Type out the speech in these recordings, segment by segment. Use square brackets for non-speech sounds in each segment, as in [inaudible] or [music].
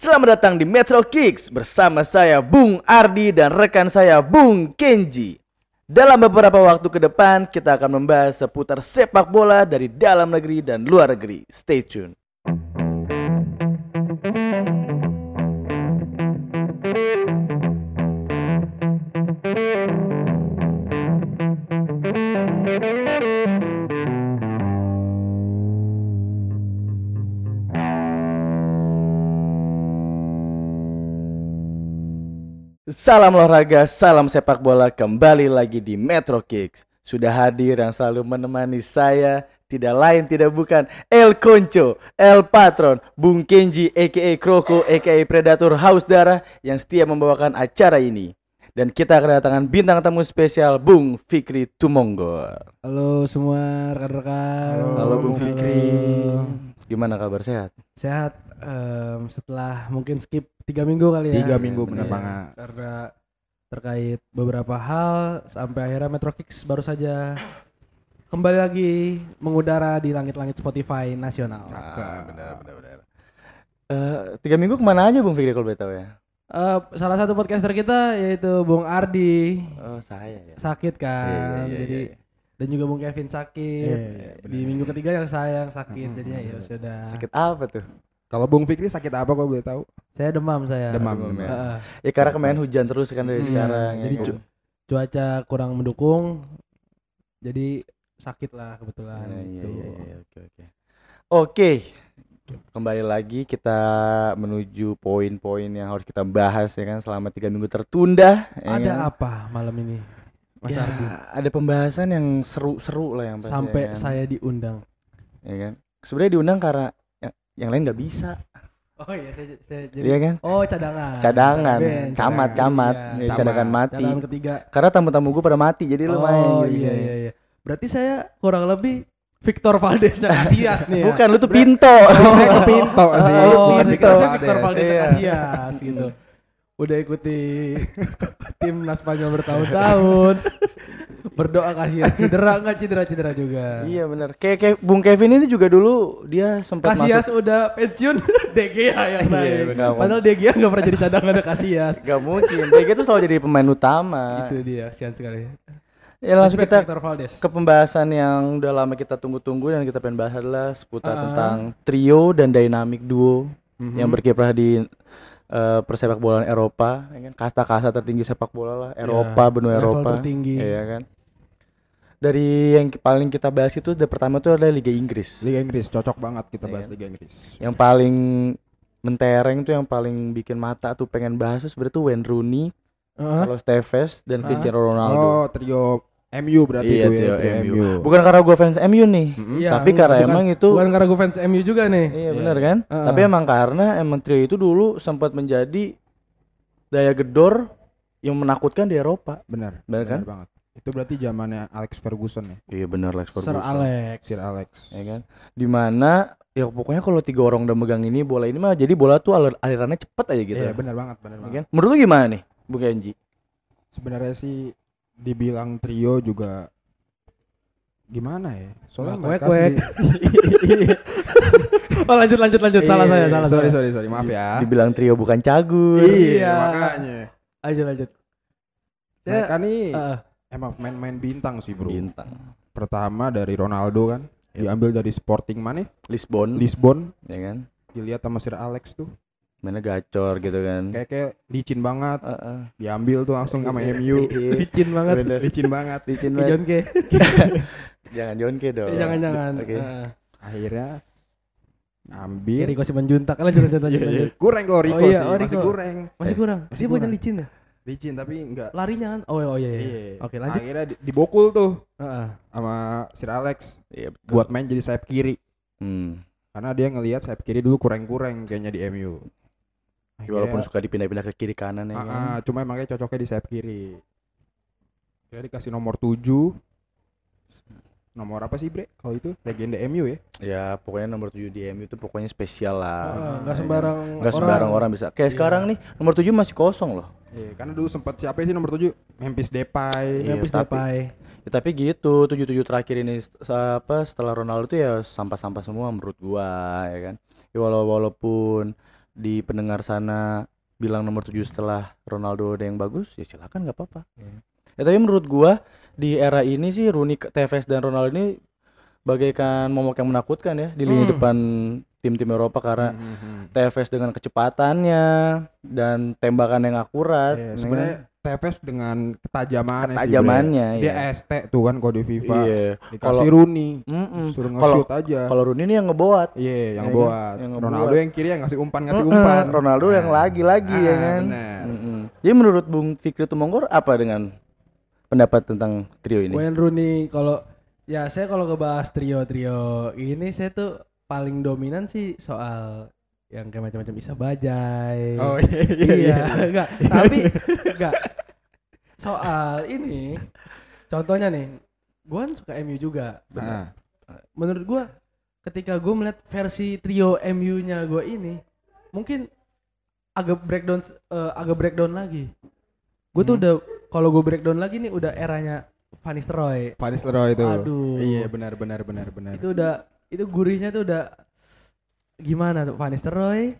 Selamat datang di Metro Kicks bersama saya Bung Ardi dan rekan saya Bung Kenji. Dalam beberapa waktu ke depan kita akan membahas seputar sepak bola dari dalam negeri dan luar negeri. Stay tune. Salam olahraga, salam sepak bola kembali lagi di Metro Kicks. Sudah hadir yang selalu menemani saya tidak lain tidak bukan El Concho, El Patron, Bung Kenji aka Kroko aka Predator Haus Darah yang setia membawakan acara ini. Dan kita kedatangan bintang tamu spesial Bung Fikri Tumonggo. Halo semua rekan-rekan. Halo, Bung Fikri. Gimana kabar sehat? Sehat em, setelah mungkin skip tiga minggu kali ya. Tiga minggu Iya, banget. Karena terkait beberapa hal sampai akhirnya Metro Kicks baru saja kembali lagi mengudara di langit-langit Spotify nasional. Ah, benar, benar, benar. Eh, tiga minggu ke mana aja Bung Fikri kalau boleh tahu ya? Eh, salah satu podcaster kita yaitu Bung Ardi Oh saya ya. sakit kan, Iya, iya, iya, jadi iya. Dan juga Bung Kevin sakit. Iya, di minggu ketiga yang saya yang sakit, Mm-mm, jadinya ya sudah. Sakit apa tuh? Kalau Bung Fikri sakit apa kok boleh tahu? Saya demam saya. Demam, demam ya. Heeh. Ya karena kemarin hujan terus kan dari Hmm, sekarang. ya jadi kan? cu- cuaca kurang mendukung jadi sakit lah kebetulan Iya, iya, gitu. iya, iya, oke oke. Oke, kembali lagi kita menuju poin-poin yang harus kita bahas ya kan selama tiga minggu tertunda. ya Ada kan? apa malam ini Mas Ya, Ardi ada pembahasan yang seru-seru lah yang pasti, sampai ya kan? saya diundang? ya kan. Sebenarnya diundang karena yang, yang lain nggak bisa, Oh iya saya, saya jadi iya kan? Oh cadangan. Cadangan, Ben, camat, cadangan. camat, Iya, ya, camat. cadangan mati. Cadangan ketiga. Karena tamu-tamu gue pada mati, jadi lu main. Oh iya iya iya. Berarti saya kurang lebih Victor Valdez Casillas nih ya. Bukan, lu tuh Pinto. [laughs] Saya ke Pinto sih. Oh, bukan dikira Victor saya Victor Valdez. Valdez Iya. Casillas gitu. Udah ikuti [laughs] timnas Spanyol bertahun-tahun. Berdoa Casillas cedera enggak cedera-cedera juga. Iya benar. Kayak kayak Bung Kevin ini juga dulu dia sempat Casillas masuk. udah pensiun [laughs] De Gea yang Iya, naik. benar. Padahal De Gea nggak pernah jadi cadangan ada Casillas. Gak mungkin. Dia tuh selalu jadi pemain utama. Itu dia, kasihan sekali. Ya langsung Respect kita ke pembahasan yang udah lama kita tunggu-tunggu dan kita pengen bahas adalah seputar Ah. tentang trio dan dynamic duo Mhm. yang berkiprah di eh, persepak bolaan Eropa, ya kan? Kasta-kasta tertinggi sepak bola lah, Eropa, Ya, benua Eropa. tertinggi. Iya kan? Dari yang paling kita bahas itu the pertama tuh adalah Liga Inggris. Liga Inggris cocok banget kita Iya. bahas Liga Inggris. Yang paling mentereng tuh yang paling bikin mata tuh pengen bahas tuh sebenarnya tuh Wayne Rooney, Heeh. Carlos Tevez dan Ah. Cristiano Ronaldo. Oh, trio MU berarti Iya, itu ya, trio MU. MU. Bukan karena gue fans MU nih, Mm-mm. Iya, tapi karena bukan- emang itu Bukan karena gue fans MU juga nih. iya Iya. benar kan? Heeh. Tapi emang karena emang trio itu dulu sempat menjadi daya gedor yang menakutkan di Eropa. Benar. Benar kan? banget. Itu berarti zamannya Alex Ferguson ya. Iya benar Lex Sir Alex. Sir Alex. ya kan? Di mana ya pokoknya kalau tiga orang udah megang ini bola ini mah jadi bola tuh alir- alirannya cepet aja gitu. Iya, benar banget, benar Ya banget. kan? Menurut lu gimana nih, Bung Kenji? Sebenarnya sih dibilang trio juga gimana ya? Soalnya Wak, mereka wak. sendiri- [laughs] Oh lanjut lanjut lanjut salah Iya, saya salah sorry, saya. sorry, sorry, maaf ya. Dibilang trio bukan cagur. Iya, Iya. makanya. Lanjut lanjut. Mereka nih Heeh. Emang main-main bintang sih, Bro. Bintang. Pertama dari Ronaldo kan, Yep. diambil dari Sporting mana? Lisbon, Lisbon. ya kan? Dilihat sama Sir Alex tuh, Mana gacor gitu kan. kayak kayak licin banget. Heeh. Diambil tuh langsung sama MU. Iya, licin banget. bener. licin banget. Licin banget. K. [laughs] Jangan Jonke dong. Eh, Jangan jangan. Oke. Heeh. Akhirnya Kayak ambil. Rico Simanjuntak. Lanjut lanjut lanjut. Iya, iya. lanjut. Kurang kalau Rico Oh iya, sih, oh, masih Rico. kurang. Masih Eh, kurang. masih Dia punya licin ya? Licin tapi enggak. Larinya kan? Oh, oh iya iya. Iya. Oke, lanjut. Akhirnya di- dibokul tuh Heeh. sama Sir Alex Iya betul. buat main jadi sayap kiri. Hmm. Karena dia ngelihat sayap kiri dulu kurang-kurang kayaknya di MU. Ya, Walaupun Akhirnya- suka dipindah-pindah ke kiri kanan ya Ah, kan. cuma emangnya cocoknya di sayap kiri. Dia dikasih nomor 7. Nomor apa sih, Bre? Kalau itu legenda MU ya. Ya pokoknya nomor 7 di MU itu pokoknya spesial lah. Heeh, Enggak kan? sembarang Nggak sembarang orang bisa. Kayak Iya. sekarang nih nomor 7 masih kosong loh. Iya, karena dulu sempat siapa sih nomor 7? Memphis Depay. Iya, Memphis tapi- Depay. Ya, tapi gitu, 7-7 terakhir ini apa setelah Ronaldo tuh ya sampah-sampah semua menurut gua ya kan. Ya, walau walaupun di pendengar sana bilang nomor 7 setelah Ronaldo ada yang bagus, ya silakan nggak apa-apa. Iya. Ya tapi menurut gua di era ini sih Rooney, Tevez dan Ronaldo ini bagaikan momok yang menakutkan ya di lini Hmm. depan tim-tim Eropa karena Mhm. Tevez dengan kecepatannya dan tembakan yang akurat, Iya, ya sebenarnya kan? Tevez dengan ketajamannya sih. Ketajamannya, Dia iya. ST tuh kan kalau di FIFA. Iya. Dikasih Kalau- Rooney, Mm-mm. suruh Kalau nge-shoot aja. kalau Rooney ini yang ngeboat. Iya, yang Ya kan? buat. Yang Ronaldo ngebuat. yang kiri yang ngasih umpan ngasih Mm-mm, umpan. Ronaldo yang Nah. lagi-lagi ya Ah, kan. benar. Mm-mm. Jadi menurut Bung Fikri Tumonggor apa dengan pendapat tentang trio ini? Wayne Rooney kalau ya saya kalau ngebahas trio-trio ini saya tuh paling dominan sih soal yang kayak macam-macam Isa Bajai. Oh iya iya. iya, iya. enggak. Tapi enggak. Soal ini contohnya nih, gua kan suka MU juga. Ah, Menurut gua ketika gua melihat versi trio MU-nya gua ini mungkin agak breakdown eh, agak breakdown lagi. Gue tuh Hmm. udah kalau gue breakdown lagi nih udah eranya Van Nistelrooy. Van Nistelrooy itu. Aduh. Iya benar benar benar benar. Itu udah itu gurihnya tuh udah gimana tuh Van Nistelrooy?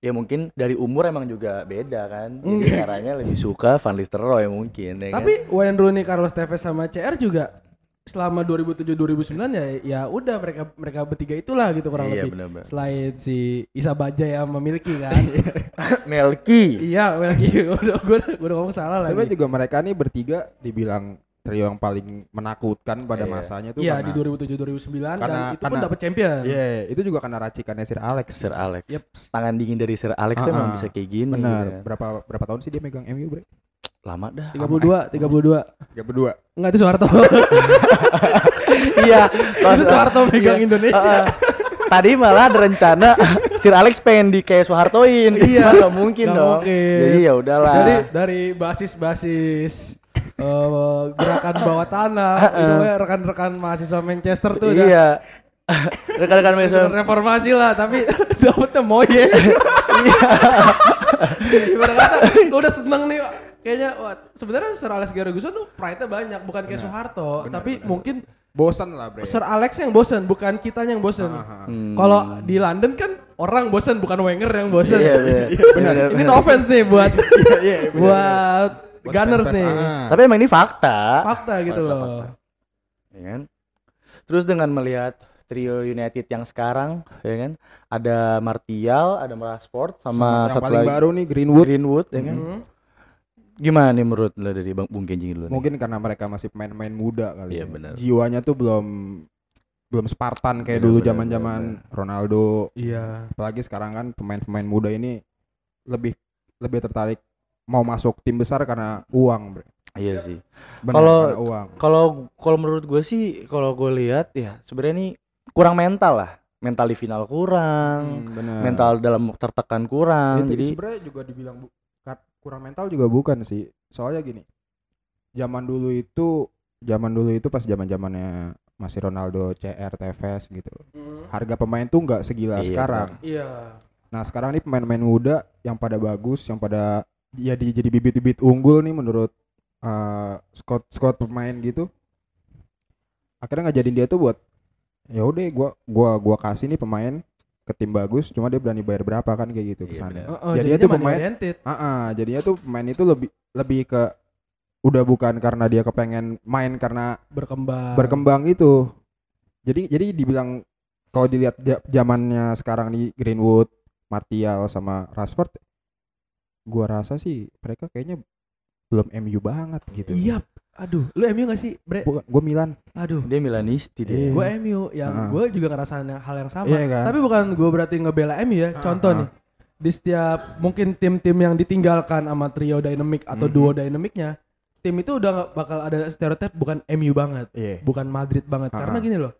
Ya mungkin dari umur emang juga beda kan. Jadi caranya lebih suka Van Nistelrooy mungkin ya kan? Tapi Wayne Rooney, Carlos Tevez sama CR juga selama 2007 2009 ya ya udah mereka mereka bertiga itulah gitu kurang Iya lebih. benar-benar. Selain si Isa Bajai yang memiliki kan. [laughs] Melki. iya, Melki [laughs] udah gue udah ngomong salah Sebenarnya lagi. juga mereka nih bertiga dibilang trio yang paling menakutkan pada Iya. masanya tuh Iya karena di 2007 2009 dan karena- itu pun karena- dapat champion. Iya, itu juga karena racikannya Sir Alex. Sir Alex. Yep. Tangan dingin dari Sir Alex tuh Ah, emang ah. bisa kayak gini. Benar. gitu ya. Berapa berapa tahun sih dia megang MU, Bre? Lama dah. 32 32. 32. Enggak itu Soeharto. [laughs] iya. [laughs] itu Soeharto megang Iya. Indonesia. Ah, ah. Tadi malah ada rencana [laughs] Sir Alex pengen di kayak Soehartoin. Iya. Nggak mungkin Nggak dong. mungkin. Jadi ya udahlah. Dari dari basis-basis eh, gerakan bawah tanah, [laughs] itu kayak rekan-rekan mahasiswa Manchester tuh udah iya. [laughs] Rekan-rekan Mason. reformasi lah, tapi [laughs] dapetnya moye. Ibarat kata, lu udah seneng nih, kayaknya wah, sebenarnya Sir Alex Ferguson tuh pride-nya banyak, bukan kayak Soeharto, benar, tapi benar. mungkin Bosan lah, Bre. Sir Alex yang bosen, bukan kitanya yang ah. Hmm. Kalau di London kan orang bosen, bukan Wenger yang bosen. Iya, benar. benar. Ini no offense nih buat Iya, iya, benar. buat Buat Gunners nih. ah. Tapi emang ini fakta. Fakta gitu Fakta, loh. fakta. Ya kan? Terus dengan melihat trio United yang sekarang, ya kan? Ada Martial, ada Rashford, sama, Sama yang satu paling lagi baru nih Greenwood. Greenwood, ya kan? Hmm. Gimana nih menurut lo dari Bang Bung Kenjing dulu? nih? Mungkin karena mereka masih pemain-pemain muda kali Iya, ya. benar. Jiwanya tuh belum belum Spartan kayak Benar, dulu zaman-zaman Ronaldo. Iya. Apalagi sekarang kan pemain-pemain muda ini lebih lebih tertarik mau masuk tim besar karena uang, Bre. Iya sih. Kalau-. Kalau kalau menurut gue sih, kalau gue lihat ya sebenarnya ini kurang mental lah. Mental di final kurang, Hmm, benar. mental dalam tertekan kurang. Itu jadi sebenarnya juga dibilang bu- kurang mental juga bukan sih. Soalnya gini. Zaman dulu itu zaman dulu itu pas zaman-zamannya masih Ronaldo, CR, Tevez gitu. Harga pemain tuh nggak segila Iya, sekarang. Iya. Nah, sekarang nih pemain-pemain muda yang pada bagus, yang pada ya di, jadi bibit-bibit unggul nih menurut eh squad squad pemain gitu. Akhirnya ngajadin dia tuh buat ya udah gua gua gua kasih nih pemain ke tim bagus, cuma dia berani bayar berapa kan kayak gitu Iya, kesannya. benar. Oh, Jadinya jadinya tuh money pemain-. Ah, ah, jadinya tuh pemain itu lebih lebih ke udah bukan karena dia kepengen main karena berkembang. berkembang itu. Jadi jadi dibilang kalau dilihat zamannya sekarang nih Greenwood, Martial sama Rashford gua rasa sih mereka kayaknya belum MU banget gitu. Iya. Aduh, lu MU gak sih, Bre? Bukan, gua Milan. Aduh. dia Milanisti dia. Iya. Gue MU yang Ah. gue juga ngerasain hal yang sama. Iya kan? Tapi bukan gue berarti ngebela MU ya. Ah, Contoh nih. Di setiap mungkin tim-tim yang ditinggalkan sama trio dynamic atau Mhm. duo dynamicnya, tim itu udah nggak bakal ada stereotip bukan MU banget, Iya. bukan Madrid banget. Ah, Karena ah. gini loh.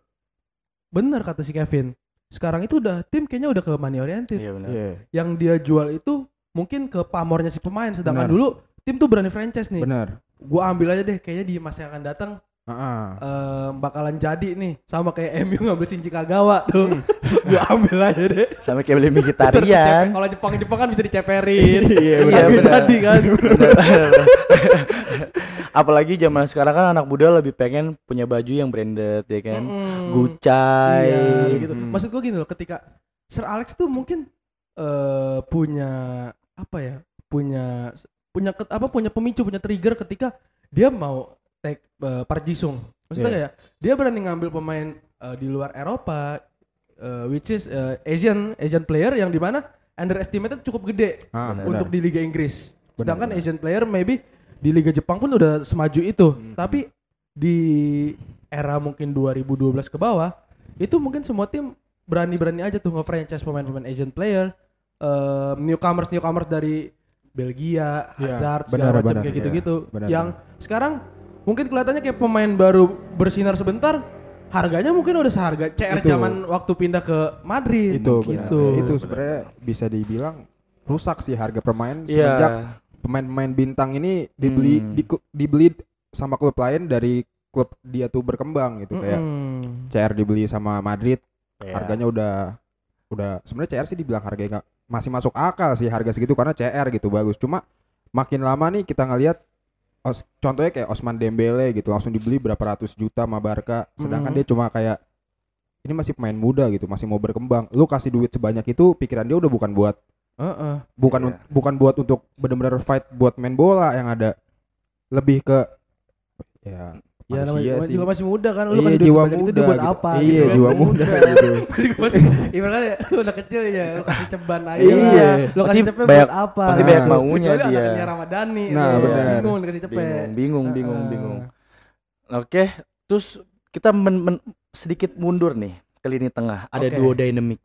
Bener kata si Kevin. Sekarang itu udah tim kayaknya udah ke money oriented. Iya benar. Iya. Yang dia jual itu mungkin ke pamornya si pemain sedangkan Benar. dulu tim tuh berani franchise nih. Benar. Gua ambil aja deh kayaknya di masa yang akan datang Heeh. eh, bakalan jadi nih sama kayak MU ngambil Shinji Kagawa Hmm. tuh [laughs] gua ambil aja deh Sampai kayak beli Mkhitaryan. kalau Jepang Jepang kan bisa diceperin [laughs] Iya, benar. Tapi benar. jadi kan Benar. [laughs] Apalagi zaman sekarang kan anak muda lebih pengen punya baju yang branded ya kan. Mm-mm. Gucci. iya gitu Hmm. maksud gua gini loh ketika Sir Alex tuh mungkin eh punya apa ya? Punya punya ket- apa punya pemicu, punya trigger ketika dia mau take eh, Park Ji-sung. Maksudnya Iya. kayak dia berani ngambil pemain eh, di luar Eropa eh, which is eh, Asian Asian player yang di mana underestimated cukup gede Ah, Benar. untuk di Liga Inggris. Benar, Sedangkan benar. Asian player maybe di Liga Jepang pun udah semaju itu. Hmm. Tapi di era mungkin 2012 ke bawah itu mungkin semua tim berani-berani aja tuh nge-franchise pemain-pemain Asian player, eh, newcomers newcomers dari Belgia, Iya, Hazard benar, segala macam benar, kayak iya. gitu-gitu. Benar, Yang sekarang mungkin kelihatannya kayak pemain baru bersinar sebentar, harganya mungkin udah seharga CR Itu. zaman waktu pindah ke Madrid itu benar. gitu. itu sebenarnya bisa dibilang rusak sih harga pemain Iya. semenjak pemain-pemain bintang ini dibeli Hmm. di, dibeli sama klub lain dari klub dia tuh berkembang gitu kayak Mm-mm. CR dibeli sama Madrid Iya. harganya udah udah sebenarnya CR sih dibilang harganya nggak masih masuk akal sih harga segitu karena CR gitu bagus cuma makin lama nih kita ngelihat Os- contohnya kayak Osman Dembele gitu langsung dibeli berapa ratus juta sama Barca sedangkan Mhm. dia cuma kayak ini masih pemain muda gitu masih mau berkembang lu kasih duit sebanyak itu pikiran dia udah bukan buat Heeh. bukan Iya. un- bukan buat untuk benar-benar fight buat main bola yang ada lebih ke ya Ya namanya sih juga masih muda kan, lu iya duit jiwa muda itu dia buat gitu. apa? iya gitu kan. jiwa muda gitu [laughs] Juga masih ibaratnya ya, lu udah kecil ya, lu kasih ceban aja. Iya. Lu kasih cepet banyak- buat apa? pasti banyak maunya dia. anaknya Ramadhani. Nah, tuh, benar. Bingung dikasih cepet. bingung bingung bingung oke terus kita men- men- sedikit mundur nih ke lini tengah ada Oke. duo dynamic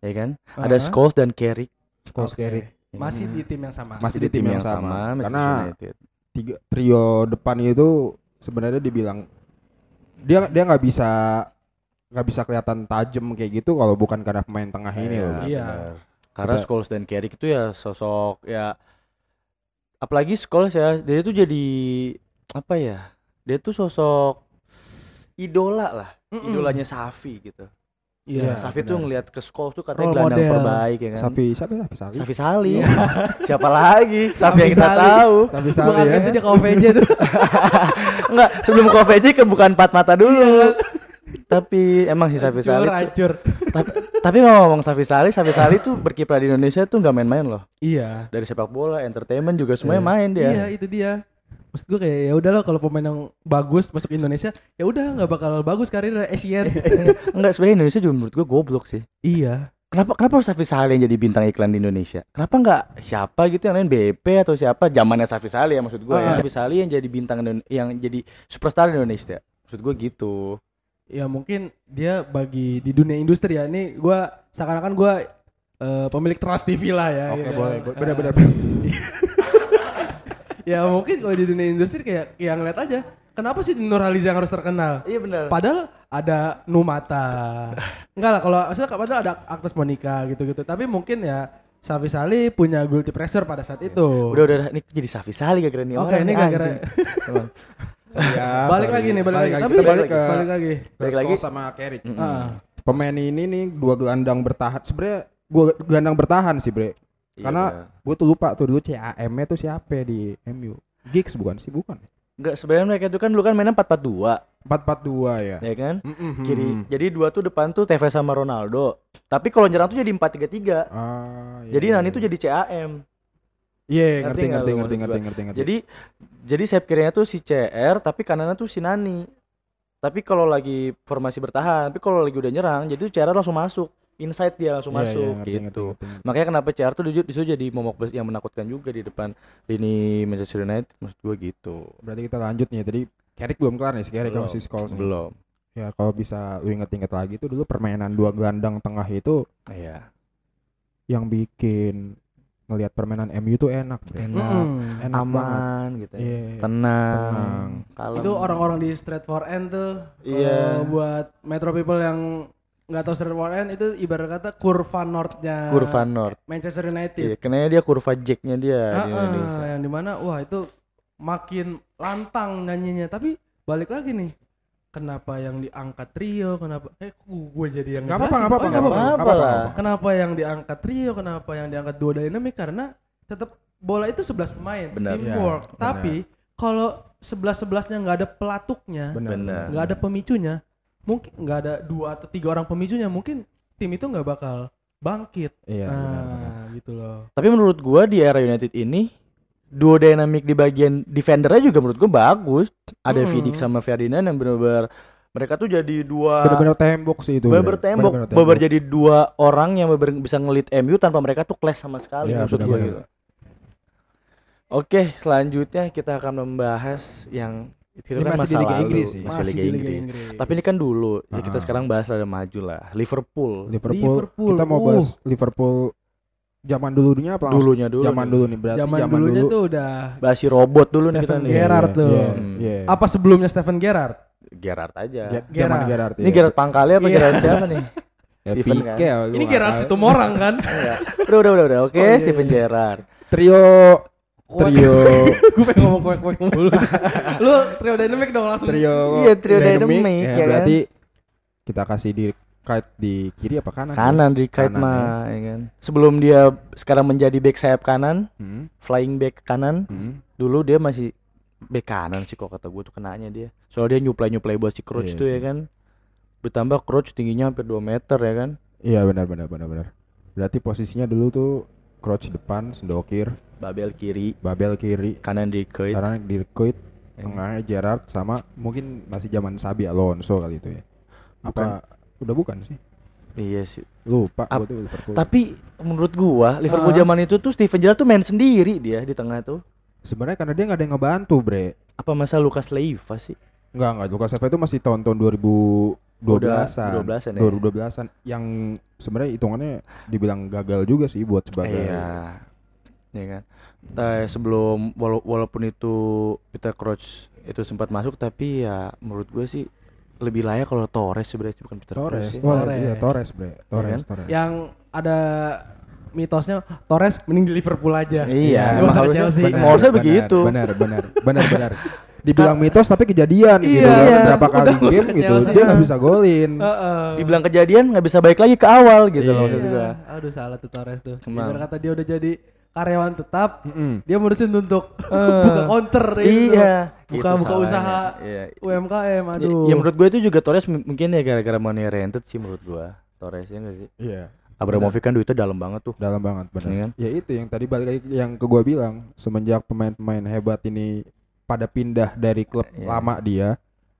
ya kan ada Heeh. Scholes dan Carrick Scholes, Oke. Carrick. Masih Hmm. di tim yang sama. Masih di tim yang sama. Manchester Karena United. tiga trio depan itu sebenarnya dibilang dia dia nggak bisa nggak bisa kelihatan tajam kayak gitu kalau bukan karena pemain tengah ini Iya, loh. Iya. benar. Karena Kita- Scholes dan Carrick itu ya sosok ya apalagi Scholes ya dia tuh jadi apa ya? Dia tuh sosok idola lah, Mm-mm. idolanya Safi gitu. Iya. Safi benar. tuh ngelihat ke Scholes tuh katanya Role gelandang model. terbaik ya kan. Safi ya? Safi Sali. Safi Sali. Iya. [laughs] Siapa lagi? Safi yang kita Sali. tahu. Safi Sali ya. kagetnya dia ke OVJ tuh. [laughs] Enggak, sebelum ke OVJ ke bukan empat mata dulu. Tapi emang si Safi Sali Hancur, tapi, tapi ngomong Safi Sali, Safi Sali tuh berkiprah di Indonesia tuh nggak main-main loh. Iya. Dari sepak bola, entertainment juga semuanya Iya. main dia. Iya, itu dia. Maksud gue kayak ya udahlah kalau pemain yang bagus masuk Indonesia, ya udah nggak bakal bagus karir Asian. [laughs] Enggak, sebenarnya Indonesia juga menurut gua goblok sih. iya. Kenapa kenapa harus Safi Sali yang jadi bintang iklan di Indonesia? Kenapa nggak siapa gitu yang lain BP atau siapa zamannya Safi Sali ya maksud gua ya. Ah. Safi Sali yang jadi bintang yang jadi superstar di Indonesia. Maksud gua gitu. Ya mungkin dia bagi di dunia industri ya. Ini gua seakan-akan gua eh, pemilik Trans TV lah ya. Oke, gitu. boleh. Benar-benar. [laughs] ya mungkin kalau di dunia industri kayak yang lihat aja. Kenapa sih Nurhaliza yang harus terkenal? Iya benar. Padahal ada Numata. Enggak lah kalau maksudnya padahal ada Agnes Monica gitu-gitu. Tapi mungkin ya Safi Sali punya guilty pressure pada saat itu. Udah udah ini jadi Safi Sali gara-gara nih Oke, ini anjing. Emang. Ya, balik sorry. lagi nih, balik, lagi. Tapi Kita balik ke balik lagi. Balik lagi. Sama Carrick. Mm-mm. Ah. Pemain ini nih dua gelandang bertahan. Sebenarnya gua gelandang bertahan sih, Bre. Iya, Karena benar. Gue tuh lupa tuh dulu CAM-nya tuh siapa di MU. Giggs bukan sih, bukan. Enggak sebenarnya mereka itu kan dulu kan mainnya 4-4-2 4-4-2 ya. ya kan? Mm-mm. Kiri. Jadi dua tuh depan tuh Tevez sama Ronaldo. Tapi kalau nyerang tuh jadi 4-3-3. Ah, iya, Jadi iya, Nani iya. tuh jadi CAM. Iya, Ngerti ngerti ngerti ngerti ngerti ngerti ngerti. Jadi jadi sayap kirinya tuh si CR tapi kanannya tuh si Nani. Tapi kalau lagi formasi bertahan, tapi kalau lagi udah nyerang, jadi tuh CR langsung masuk. Inside dia langsung Iya, iya, masuk ngerti, gitu. ngerti, ngerti, ngerti. Makanya kenapa CR tuh di situ jadi momok bes- yang menakutkan juga di depan lini Manchester United maksud gua gitu. Berarti kita lanjut nih. Tadi Carrick belum kelar nih, si Carrick Scholes. nih. Belum. Ya kalau bisa lu inget-inget lagi tuh dulu permainan dua gelandang tengah itu Iya. yang bikin ngelihat permainan MU tuh enak. Bre. Enak. Mm-mm. Enak banget. aman gitu ya. Iya. tenang, Tenang. kalem. Itu orang-orang di Street for End tuh. Iya. Kalau buat Metro People yang nggak tahu for End itu ibarat kata kurva northnya kurva north. Manchester iya, United. karena dia kurva jacknya dia di Ah, ah, Indonesia. yang di mana wah itu makin lantang nyanyinya. Tapi balik lagi nih kenapa yang diangkat trio kenapa eh gue jadi yang Nggak apa-apa, nggak apa-apa, Oh, nggak apa-apa. kenapa yang diangkat trio kenapa yang diangkat dua dynamic? Karena tetap bola itu 11 pemain Benar. teamwork. Iya, tapi kalau sebelas sebelasnya nggak ada pelatuknya nggak ada pemicunya mungkin nggak ada dua atau tiga orang pemicunya mungkin tim itu nggak bakal bangkit. Iya, nah, benar-benar. gitu loh. Tapi menurut gua di era United ini duo dynamic di bagian defendernya juga menurut gua bagus. Ada Mm. Vidic sama Ferdinand yang benar-benar mereka tuh jadi dua Bener-bener tembok sih itu. bener-bener Bre. tembok, Bener-bener bener jadi dua orang yang bener bisa ngelit MU tanpa mereka tuh clash sama sekali Iya, maksud gua benar-benar. gitu. Oke, selanjutnya kita akan membahas yang itu Ini kan masih di masa Liga lalu, Inggris sih. masih, Masih Liga di Liga Inggris. Inggris. Tapi ini kan dulu, ya kita Ah. sekarang bahas rada maju lah. Liverpool, Liverpool, Liverpool, Kita mau uh. bahas Liverpool zaman dulunya apa? dulunya dulu. Zaman dulu nih berarti zaman, zaman, dulunya dulu. tuh udah Bahas si robot dulu nih kita Steven nih. Gerrard tuh. Iya, Hmm. iya. apa sebelumnya Steven Gerrard? Gerrard aja. Ge- Zaman Gerrard. Gerrard. Ini Gerard Pangkali apa Iya. Gerard siapa nih? [laughs] Ya, Steven kan? ya, Ini Gerrard tahu. Situmorang kan? Iya. Udah udah udah udah. Oke, Oh, iya, Steven iya. Gerrard. Trio trio [laughs] gue pengen ngomong kuek-kuek mulu. Lu trio dynamic dong langsung. trio Iya, trio dynamic, ya, ya kan? berarti kita kasih di kite di kiri apa kanan? Kanan di kite Kanan, mah, ya kan. Sebelum dia sekarang menjadi back sayap kanan, Hmm, flying back kanan, hmm. dulu dia masih back kanan sih kok kata gue tuh kenanya dia. Soalnya dia nyuplai nyuplai buat si Crouch Iya tuh ya kan. Ditambah Crouch tingginya hampir 2 meter ya kan. Iya benar benar benar benar. Berarti posisinya dulu tuh crouch depan, sendokir, Babel kiri, babel kiri, kanan di kite. sekarang di Kuit, Ya. tengahnya Gerrard sama mungkin masih zaman Sabi Alonso kali itu ya. Apa udah bukan sih? Iya sih. Lupa Ap- gua tuh Liverpool. Tapi menurut gua Liverpool Ah. zaman itu tuh Steven Gerrard tuh main sendiri dia di tengah tuh. Sebenarnya karena dia nggak ada yang ngebantu, Bre. Apa masa Lucas Leiva sih? Enggak, enggak. Lucas Leiva itu masih tahun-tahun 2012-an. 12-an ya. 2012-an yang sebenarnya hitungannya dibilang gagal juga sih buat sebagai Iya. Iya kan. Nah, sebelum wala- walaupun itu Peter Crouch itu sempat masuk tapi ya menurut gue sih lebih layak kalau Torres sebenarnya bukan Peter Torres, Crouch. ya. Torres, Torres. iya Torres, Bre. Torres, kan? Torres. Yang ada mitosnya Torres mending di Liverpool aja. Iya, Nggak usah Chelsea. Harusnya begitu. Benar, benar, benar, benar. [laughs] Dibilang mitos tapi kejadian gitu Iya, kan. Berapa udah kali usah game gitu dia nggak bisa golin. Heeh. Dibilang kejadian nggak bisa balik lagi ke awal gitu loh Iya. maksud gua. Aduh salah tuh Torres tuh. Ibarat kata dia udah jadi karyawan tetap, Mm-mm. dia mutusin untuk Eh, [laughs] buka counter itu. Iya. Buka Gitu buka usaha Iya. UMKM Ya, aduh. ya menurut gue itu juga Torres m- mungkin ya gara-gara money rented sih menurut gua. Torres ya nggak sih? Iya. Abramovich kan duitnya dalam banget tuh. Dalam banget benar. Iya kan? Ya itu yang tadi balik lagi yang ke gua bilang, semenjak pemain-pemain hebat ini pada pindah dari klub Iya. lama dia,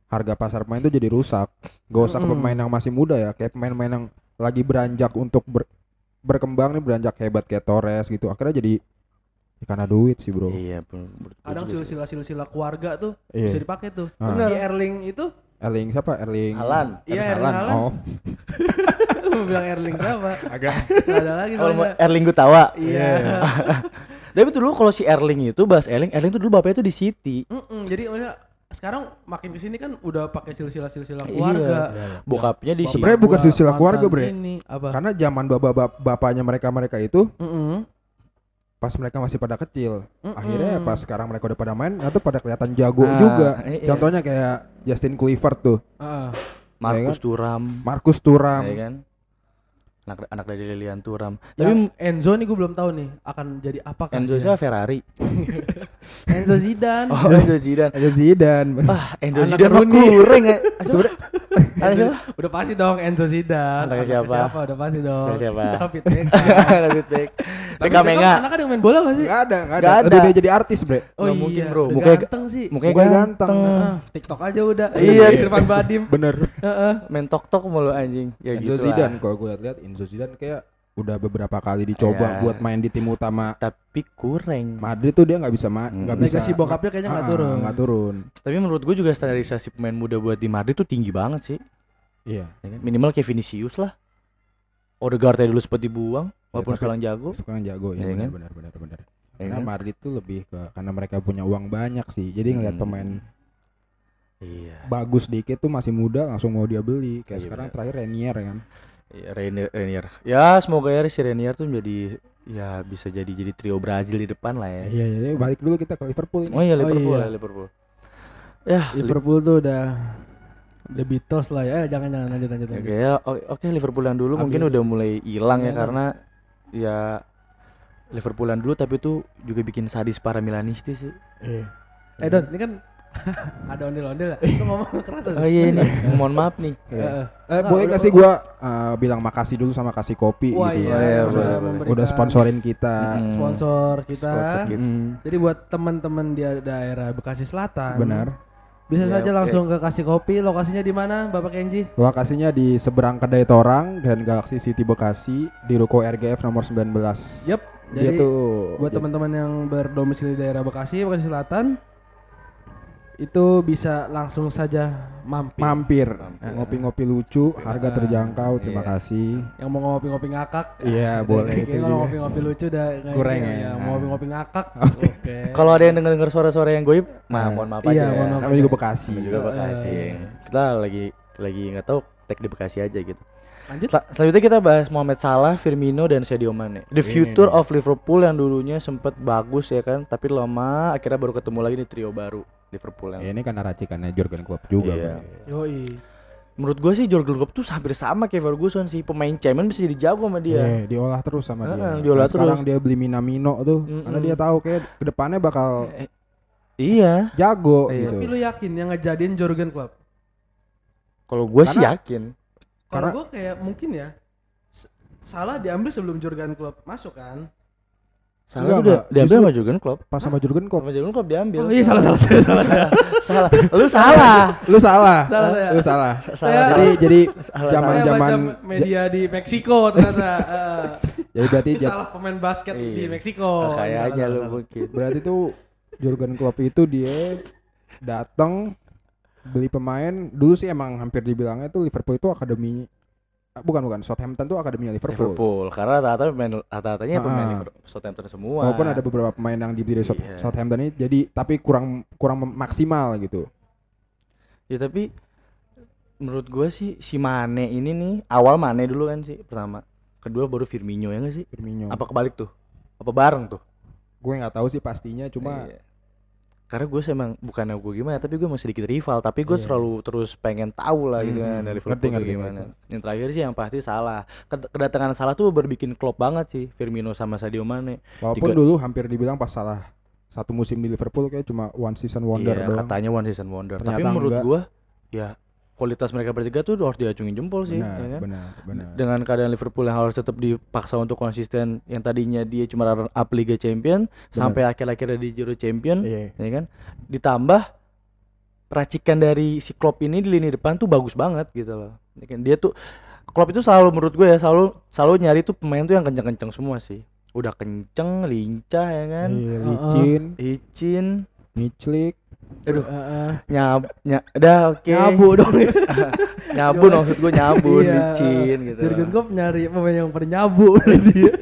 harga pasar pemain itu jadi rusak. Gak usah ke Mm-mm. pemain yang masih muda ya, kayak pemain-pemain yang lagi beranjak untuk ber- berkembang nih beranjak hebat kayak Torres gitu. Akhirnya jadi ya karena duit sih, Bro. Iya, Kadang juga sih. silsilah-silsilah keluarga tuh Iya. bisa dipakai tuh. Ah. Si Erling itu Erling siapa? Erling Haaland. Iya, Erling Erling. Oh, [laughs] lu mau bilang Erling siapa? agak Gak ada lagi Kalau mau soalnya. Erling Gutawa. Iya. [laughs] Tapi tuh dulu kalau si Erling itu bahas Erling, Erling tuh dulu bapaknya tuh di City. Mm-mm, jadi maksudnya sekarang makin ke sini kan udah pakai silsilah-silsilah Iya. keluarga. Bokapnya di City. Sebenarnya bukan silsilah keluarga, Bre. Ini apa? karena zaman bapak bapaknya mereka-mereka itu Mm-mm. pas mereka masih pada kecil. Mm-mm. Akhirnya pas sekarang mereka udah pada main, itu pada kelihatan jago Ah, juga. iya. Contohnya kayak Justin Kluivert tuh, Ah. Marcus Ya Thuram, Marcus Thuram. ya kan? Anak anak dari Lilian Thuram. Tapi Tapi Enzo nih gue belum tahu nih akan jadi apa kan? Enzo siapa Ferrari? [laughs] Enzo Zidane. Oh, Enzo Zidane. Ada Zidane. Ah, Enzo Anak Zidane mah ya. Sebenarnya Ada siapa? Udah pasti dong Enzo Zidane. Anaknya Anaknya siapa? Udah pasti dong. Anaknya siapa? David Beckham. David Beck. Tapi Beckham Beckham Menga. Anak kan yang main bola gak sih? nggak ada, nggak ada. Udah ada. dia jadi artis, Bre. Oh iya, mungkin, bro. udah Mukanya- ganteng sih. Mukanya Mukanya ganteng. ganteng. Heeh, TikTok aja udah. Iya. Irfan Badim. Bener. Heeh. Main tok-tok mulu anjing. Ya Enzo gitu Zidane lah. kalau gue lihat Enzo Zidane kayak udah beberapa kali dicoba Iya. buat main di tim utama Tapi kurang. Madrid tuh dia nggak bisa Hmm. nggak bisa Legasi bokapnya kayaknya nggak Ah, turun. nggak turun Tapi menurut gue juga standarisasi pemain muda buat di Madrid tuh tinggi banget sih. iya Ya kan? Minimal kayak Vinicius lah. Odegaard tadi dulu sempat dibuang, walaupun tapi- sekarang jago. sekarang jago ya Iya benar kan? benar benar benar Ya karena kan? Madrid tuh lebih ke karena mereka punya uang banyak sih jadi ngeliat Hmm. pemain Iya. bagus dikit tuh masih muda langsung mau dia beli kayak Iya, sekarang benar. terakhir Renier kan Iya, Renier, Renier. Ya semoga ya si Renier tuh menjadi ya bisa jadi jadi trio Brazil di depan lah ya. iya iya balik dulu kita ke Liverpool ini Oh iya Oh, Liverpool, iya. ya, Liverpool. Ya, Liverpool tuh udah The Beatles lah ya. Eh, jangan jangan lanjut lanjut Oke lanjut. ya, oke oke, Liverpool yang dulu mungkin Ambil. udah mulai hilang ya Hilang. karena ya Liverpool yang dulu tapi itu juga bikin sadis para Milanisti sih. iya Eh Don, ini kan [laughs] Ada ondel-ondel ya? Lu [laughs] ngomong keras Oh iya ini, mohon maaf nih. [laughs] Heeh. Eh, Nah, boleh udah- gak sih gua uh, bilang makasih dulu sama kasih kopi Wah gitu. iya, iya, udah Udah sponsorin kita. Sponsor kita. Sponsor kita. Mm, Jadi buat teman-teman di daerah Bekasi Selatan, benar. bisa Ya, saja langsung ke kasih kopi. Lokasinya di mana, Bapak Kenji? Lokasinya di seberang kedai Torang dan Galaxy City Bekasi di ruko RGF nomor 19. Yep. Dia Jadi tuh buat jadi- teman-teman yang berdomisili di daerah Bekasi, Bekasi Selatan, itu bisa langsung saja mampir. mampir Mampir. ngopi-ngopi lucu, harga terjangkau. Terima iya. kasih. yang mau ngopi-ngopi ngakak. Iya, Udah, boleh itu kalau juga. ngopi-ngopi lucu udah nggak Kurang ini, ya. Mau ngopi-ngopi ngakak. [laughs] Oke. Kalau ada yang denger-denger suara-suara yang goib, Eh, mohon maaf iya, aja. mohon maaf. Namanya juga Bekasi. Namanya juga Bekasi. Eh. Kita lagi lagi nggak tahu tag di Bekasi aja gitu. Lanjut. Sel- selanjutnya kita bahas Mohamed Salah, Firmino dan Sadio Mane. The Ini future nih. of Liverpool yang dulunya sempat bagus ya kan, tapi lama akhirnya baru ketemu lagi di trio baru Liverpool yang. Ya, ini kan racikannya Jurgen Klopp juga. Iya. Bro. Yoi. Menurut gue sih Jurgen Klopp tuh hampir sama kayak Ferguson sih, pemain cemen bisa jadi jago sama dia. Iya, diolah terus sama dia. Heeh, diolah Nah, Sekarang terus. dia beli Minamino tuh, karena Mm-mm. dia tahu kayak ke depannya bakal Eh, iya. jago Iya. gitu. Tapi lu yakin yang ngejadiin Jurgen Klopp? Kalau gue sih Karena- yakin. Kalau Karena- gua kayak mungkin ya salah diambil sebelum Jurgen Klopp masuk kan? Salah Enggak, udah diambil sama Jurgen Klopp. Pas sama Jurgen Klopp, Sama Jurgen Klopp diambil. Oh iya salah salah salah salah. [laughs] salah. Lu salah. lu salah. Salah saya. Lu salah. Salah. Jadi jadi Salah. zaman Saya zaman baca media di Meksiko ternyata. [laughs] Jadi berarti salah pemain basket di Iya. Meksiko. Kayaknya Salah, lu mungkin. berarti tuh Jurgen Klopp itu dia datang beli pemain dulu sih emang hampir dibilangnya tuh Liverpool itu akademi bukan bukan Southampton tuh akademinya Liverpool. Liverpool. Karena rata-rata pemain rata-ratanya pemain Ah. Liverpool Southampton semua. Walaupun ada beberapa pemain yang dibeli dari Iya. Southampton ini jadi tapi kurang kurang maksimal gitu. Ya tapi menurut gua sih si Mane ini nih awal Mane dulu kan sih pertama. Kedua baru Firmino ya nggak sih? Firmino. Apa kebalik tuh? Apa bareng tuh? Gue nggak tahu sih pastinya cuma Iya. Karena gue emang bukannya gue gimana tapi gue masih sedikit rival tapi gue Iya. selalu terus pengen tahu lah gitu kan Hmm, dari ngerti, Liverpool kayak ngerti, gimana ngerti. yang terakhir sih yang pasti salah Ked- kedatangan salah tuh berbikin klop banget sih Firmino sama Sadio Mane walaupun Tiga- dulu hampir dibilang pas salah satu musim di Liverpool kayak cuma one season wonder Iya, doang. katanya one season wonder tapi Ternyata menurut enggak. gue ya kualitas mereka bertiga tuh harus diacungin jempol sih benar, ya kan? benar, benar. dengan keadaan Liverpool yang harus tetap dipaksa untuk konsisten yang tadinya dia cuma runner up Liga Champion sampai akhir-akhirnya di Euro Champion Iya. ya kan? Ditambah racikan dari si Klopp ini di lini depan tuh bagus banget gitu loh. Ya kan? Dia tuh Klopp itu selalu menurut gue ya selalu selalu nyari tuh pemain tuh yang kenceng-kenceng semua sih. Udah kenceng lincah ya kan? Iya, licin, licin. Ngiclik, aduh Heeh. nyab ny udah oke Nyabu dong. [laughs] nyabun maksud gue nyabun Iya. licin gitu Jurgen Klopp nyari pemain yang pada nyabu dia.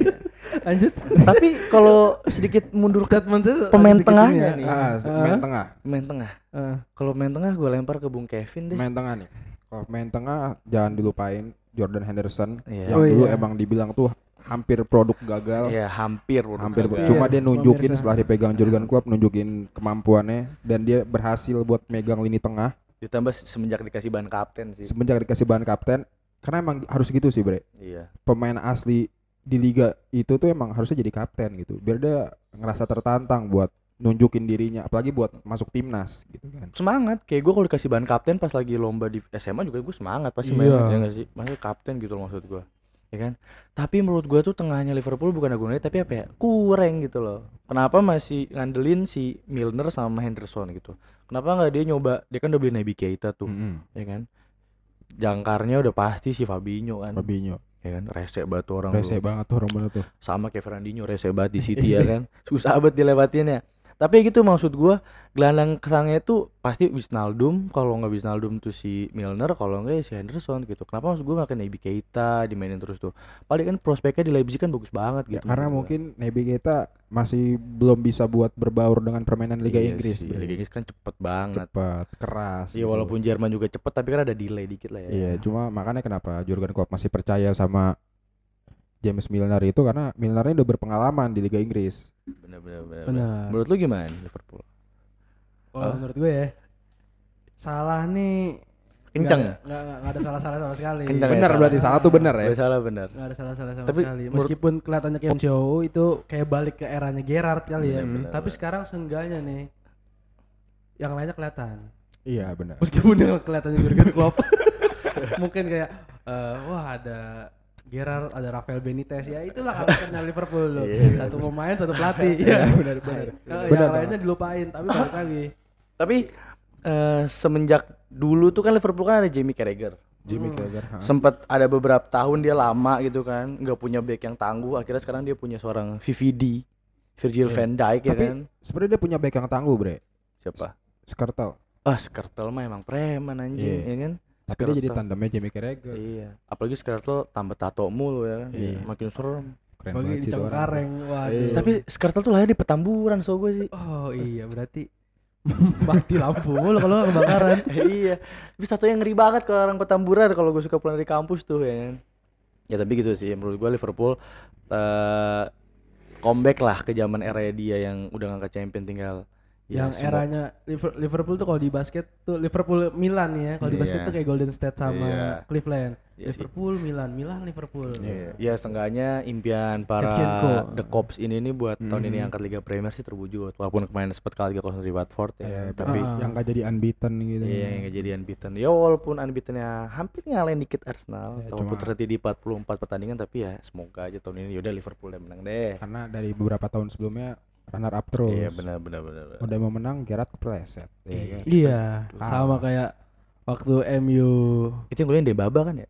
Lanjut. tapi kalau sedikit mundur ke Statement Pemain tengahnya ini nih. ya. ah, Ah. main tengah, main tengah Ah. kalau main tengah gue lempar ke Bung Kevin deh main tengah nih. Kalau main tengah jangan dilupain Jordan Henderson Iya. yang Oh, dulu iya. emang dibilang tuh hampir produk gagal. ya hampir hampir gue. cuma Iya, dia nunjukin pemirsa. setelah dipegang Jurgen Klopp nunjukin kemampuannya dan dia berhasil buat megang lini tengah ditambah se- semenjak dikasih ban kapten sih semenjak dikasih bahan kapten karena emang harus gitu sih bre iya pemain asli di liga itu tuh emang harusnya jadi kapten gitu biar dia ngerasa tertantang buat nunjukin dirinya apalagi buat masuk timnas gitu kan semangat kayak gue kalau dikasih ban kapten pas lagi lomba di SMA juga gue semangat pasti Iya. main ya sih maksudnya kapten gitu loh maksud gue ya kan? Tapi menurut gue tuh tengahnya Liverpool bukan gunanya tapi apa ya? Kurang gitu loh. Kenapa masih ngandelin si Milner sama Henderson gitu? Kenapa nggak dia nyoba? Dia kan udah beli Naby Keita tuh ya kan? Jangkarnya udah pasti si Fabinho kan. Fabinho. Ya kan? Rese banget tuh orang rese banget tuh orang bener tuh. Sama kayak Fernandinho rese banget di City [laughs] ya kan? Susah banget dilewatinnya tapi gitu maksud gua gelandang kesangnya itu pasti Wijnaldum kalau nggak Wijnaldum tuh si Milner kalau nggak ya si Henderson gitu kenapa maksud gua nggak ke Naby Keita dimainin terus tuh paling kan prospeknya di Leipzig kan bagus banget Ya, gitu karena menurut gua. mungkin Naby Keita masih belum bisa buat berbaur dengan permainan Liga Iya Inggris sih. Liga Inggris kan cepet banget cepat keras Iya gitu. walaupun Jerman juga cepet tapi kan ada delay dikit lah ya Iya, cuma makanya kenapa Jurgen Klopp masih percaya sama James Milner itu karena Milner ini udah berpengalaman di Liga Inggris. bener bener bener, Benar. menurut lu gimana Liverpool Kalau Ah. menurut gue ya salah nih kenceng nggak ada- nggak nggak- nggak ada salah-salah sama sekali. Kenceng ya, Benar salah. berarti salah tuh benar ya. Salah bener Nggak ada salah-salah sama Tapi sekali. Meskipun kelihatannya kayak show itu kayak balik ke eranya Gerrard kali ya. Bener, bener, Tapi bener. sekarang seenggaknya nih yang lainnya kelihatan. Iya benar. Meskipun yang kelihatannya Jurgen Klopp. [laughs] Mungkin kayak eh, wah ada Gerard, ada Rafael Benitez ya itulah [laughs] karakternya Liverpool loh. Iya. Satu pemain, satu pelatih. Iya, benar benar. [laughs] Eh, Benar, yang lainnya dilupain, tapi balik [laughs] lagi. Tapi eh, semenjak dulu tuh kan Liverpool kan ada Jamie Carragher. Jimmy Carragher. ha. Sempet ada beberapa tahun dia lama gitu kan, nggak punya back yang tangguh. Akhirnya sekarang dia punya seorang VVD, Virgil Iya. van Dijk ya Tapi kan. sebenarnya dia punya back yang tangguh, Bre. Siapa? Skrtel. Ah, Skrtel mah emang preman anjing, Iya. ya kan? Tapi dia jadi Skrtel. tandemnya Jimmy Carragher. Iya, apalagi Skrtel tambah tato mulu ya kan. Iya. Makin serem. Keren Bagi banget sih cengkareng, waduh. Iya. Tapi Skrtel tuh lahir di Petamburan so gue sih. Oh iya, berarti [laughs] mati lampu mulu kalau kebakaran. [laughs] iya. Tapi satu yang ngeri banget kalau orang Petamburan kalau gue suka pulang dari kampus tuh ya kan. Ya tapi gitu sih menurut gue Liverpool eh comeback lah ke zaman era dia yang udah ngangkat champion tinggal yang semua- eranya Liver- Liverpool tuh kalau di basket tuh Liverpool Milan ya kalau di basket Iya. tuh kayak Golden State sama Iya. Cleveland Iya sih. Liverpool Milan Milan Liverpool Iya, ya seenggaknya impian para Shevchenko. The Cops ini nih buat tahun ini Hmm. angkat Liga Premier sih terwujud walaupun kemarin sempat kalah 3-0 dari Watford ya. Iya, tapi tapi yang gak jadi unbeaten gitu. Iya yang nggak jadi unbeaten. Ya walaupun unbeatennya hampir ngalahin dikit Arsenal, Ya, walaupun cuma- terhenti di 44 pertandingan tapi ya semoga aja tahun ini yaudah Liverpool yang menang deh. Karena dari beberapa tahun sebelumnya runner up terus. Iya benar benar benar. benar. Udah mau menang Gerard kepleset. Iya kan? iya Kalah. sama kayak waktu MU Itu yang golin Dembaba kan ya?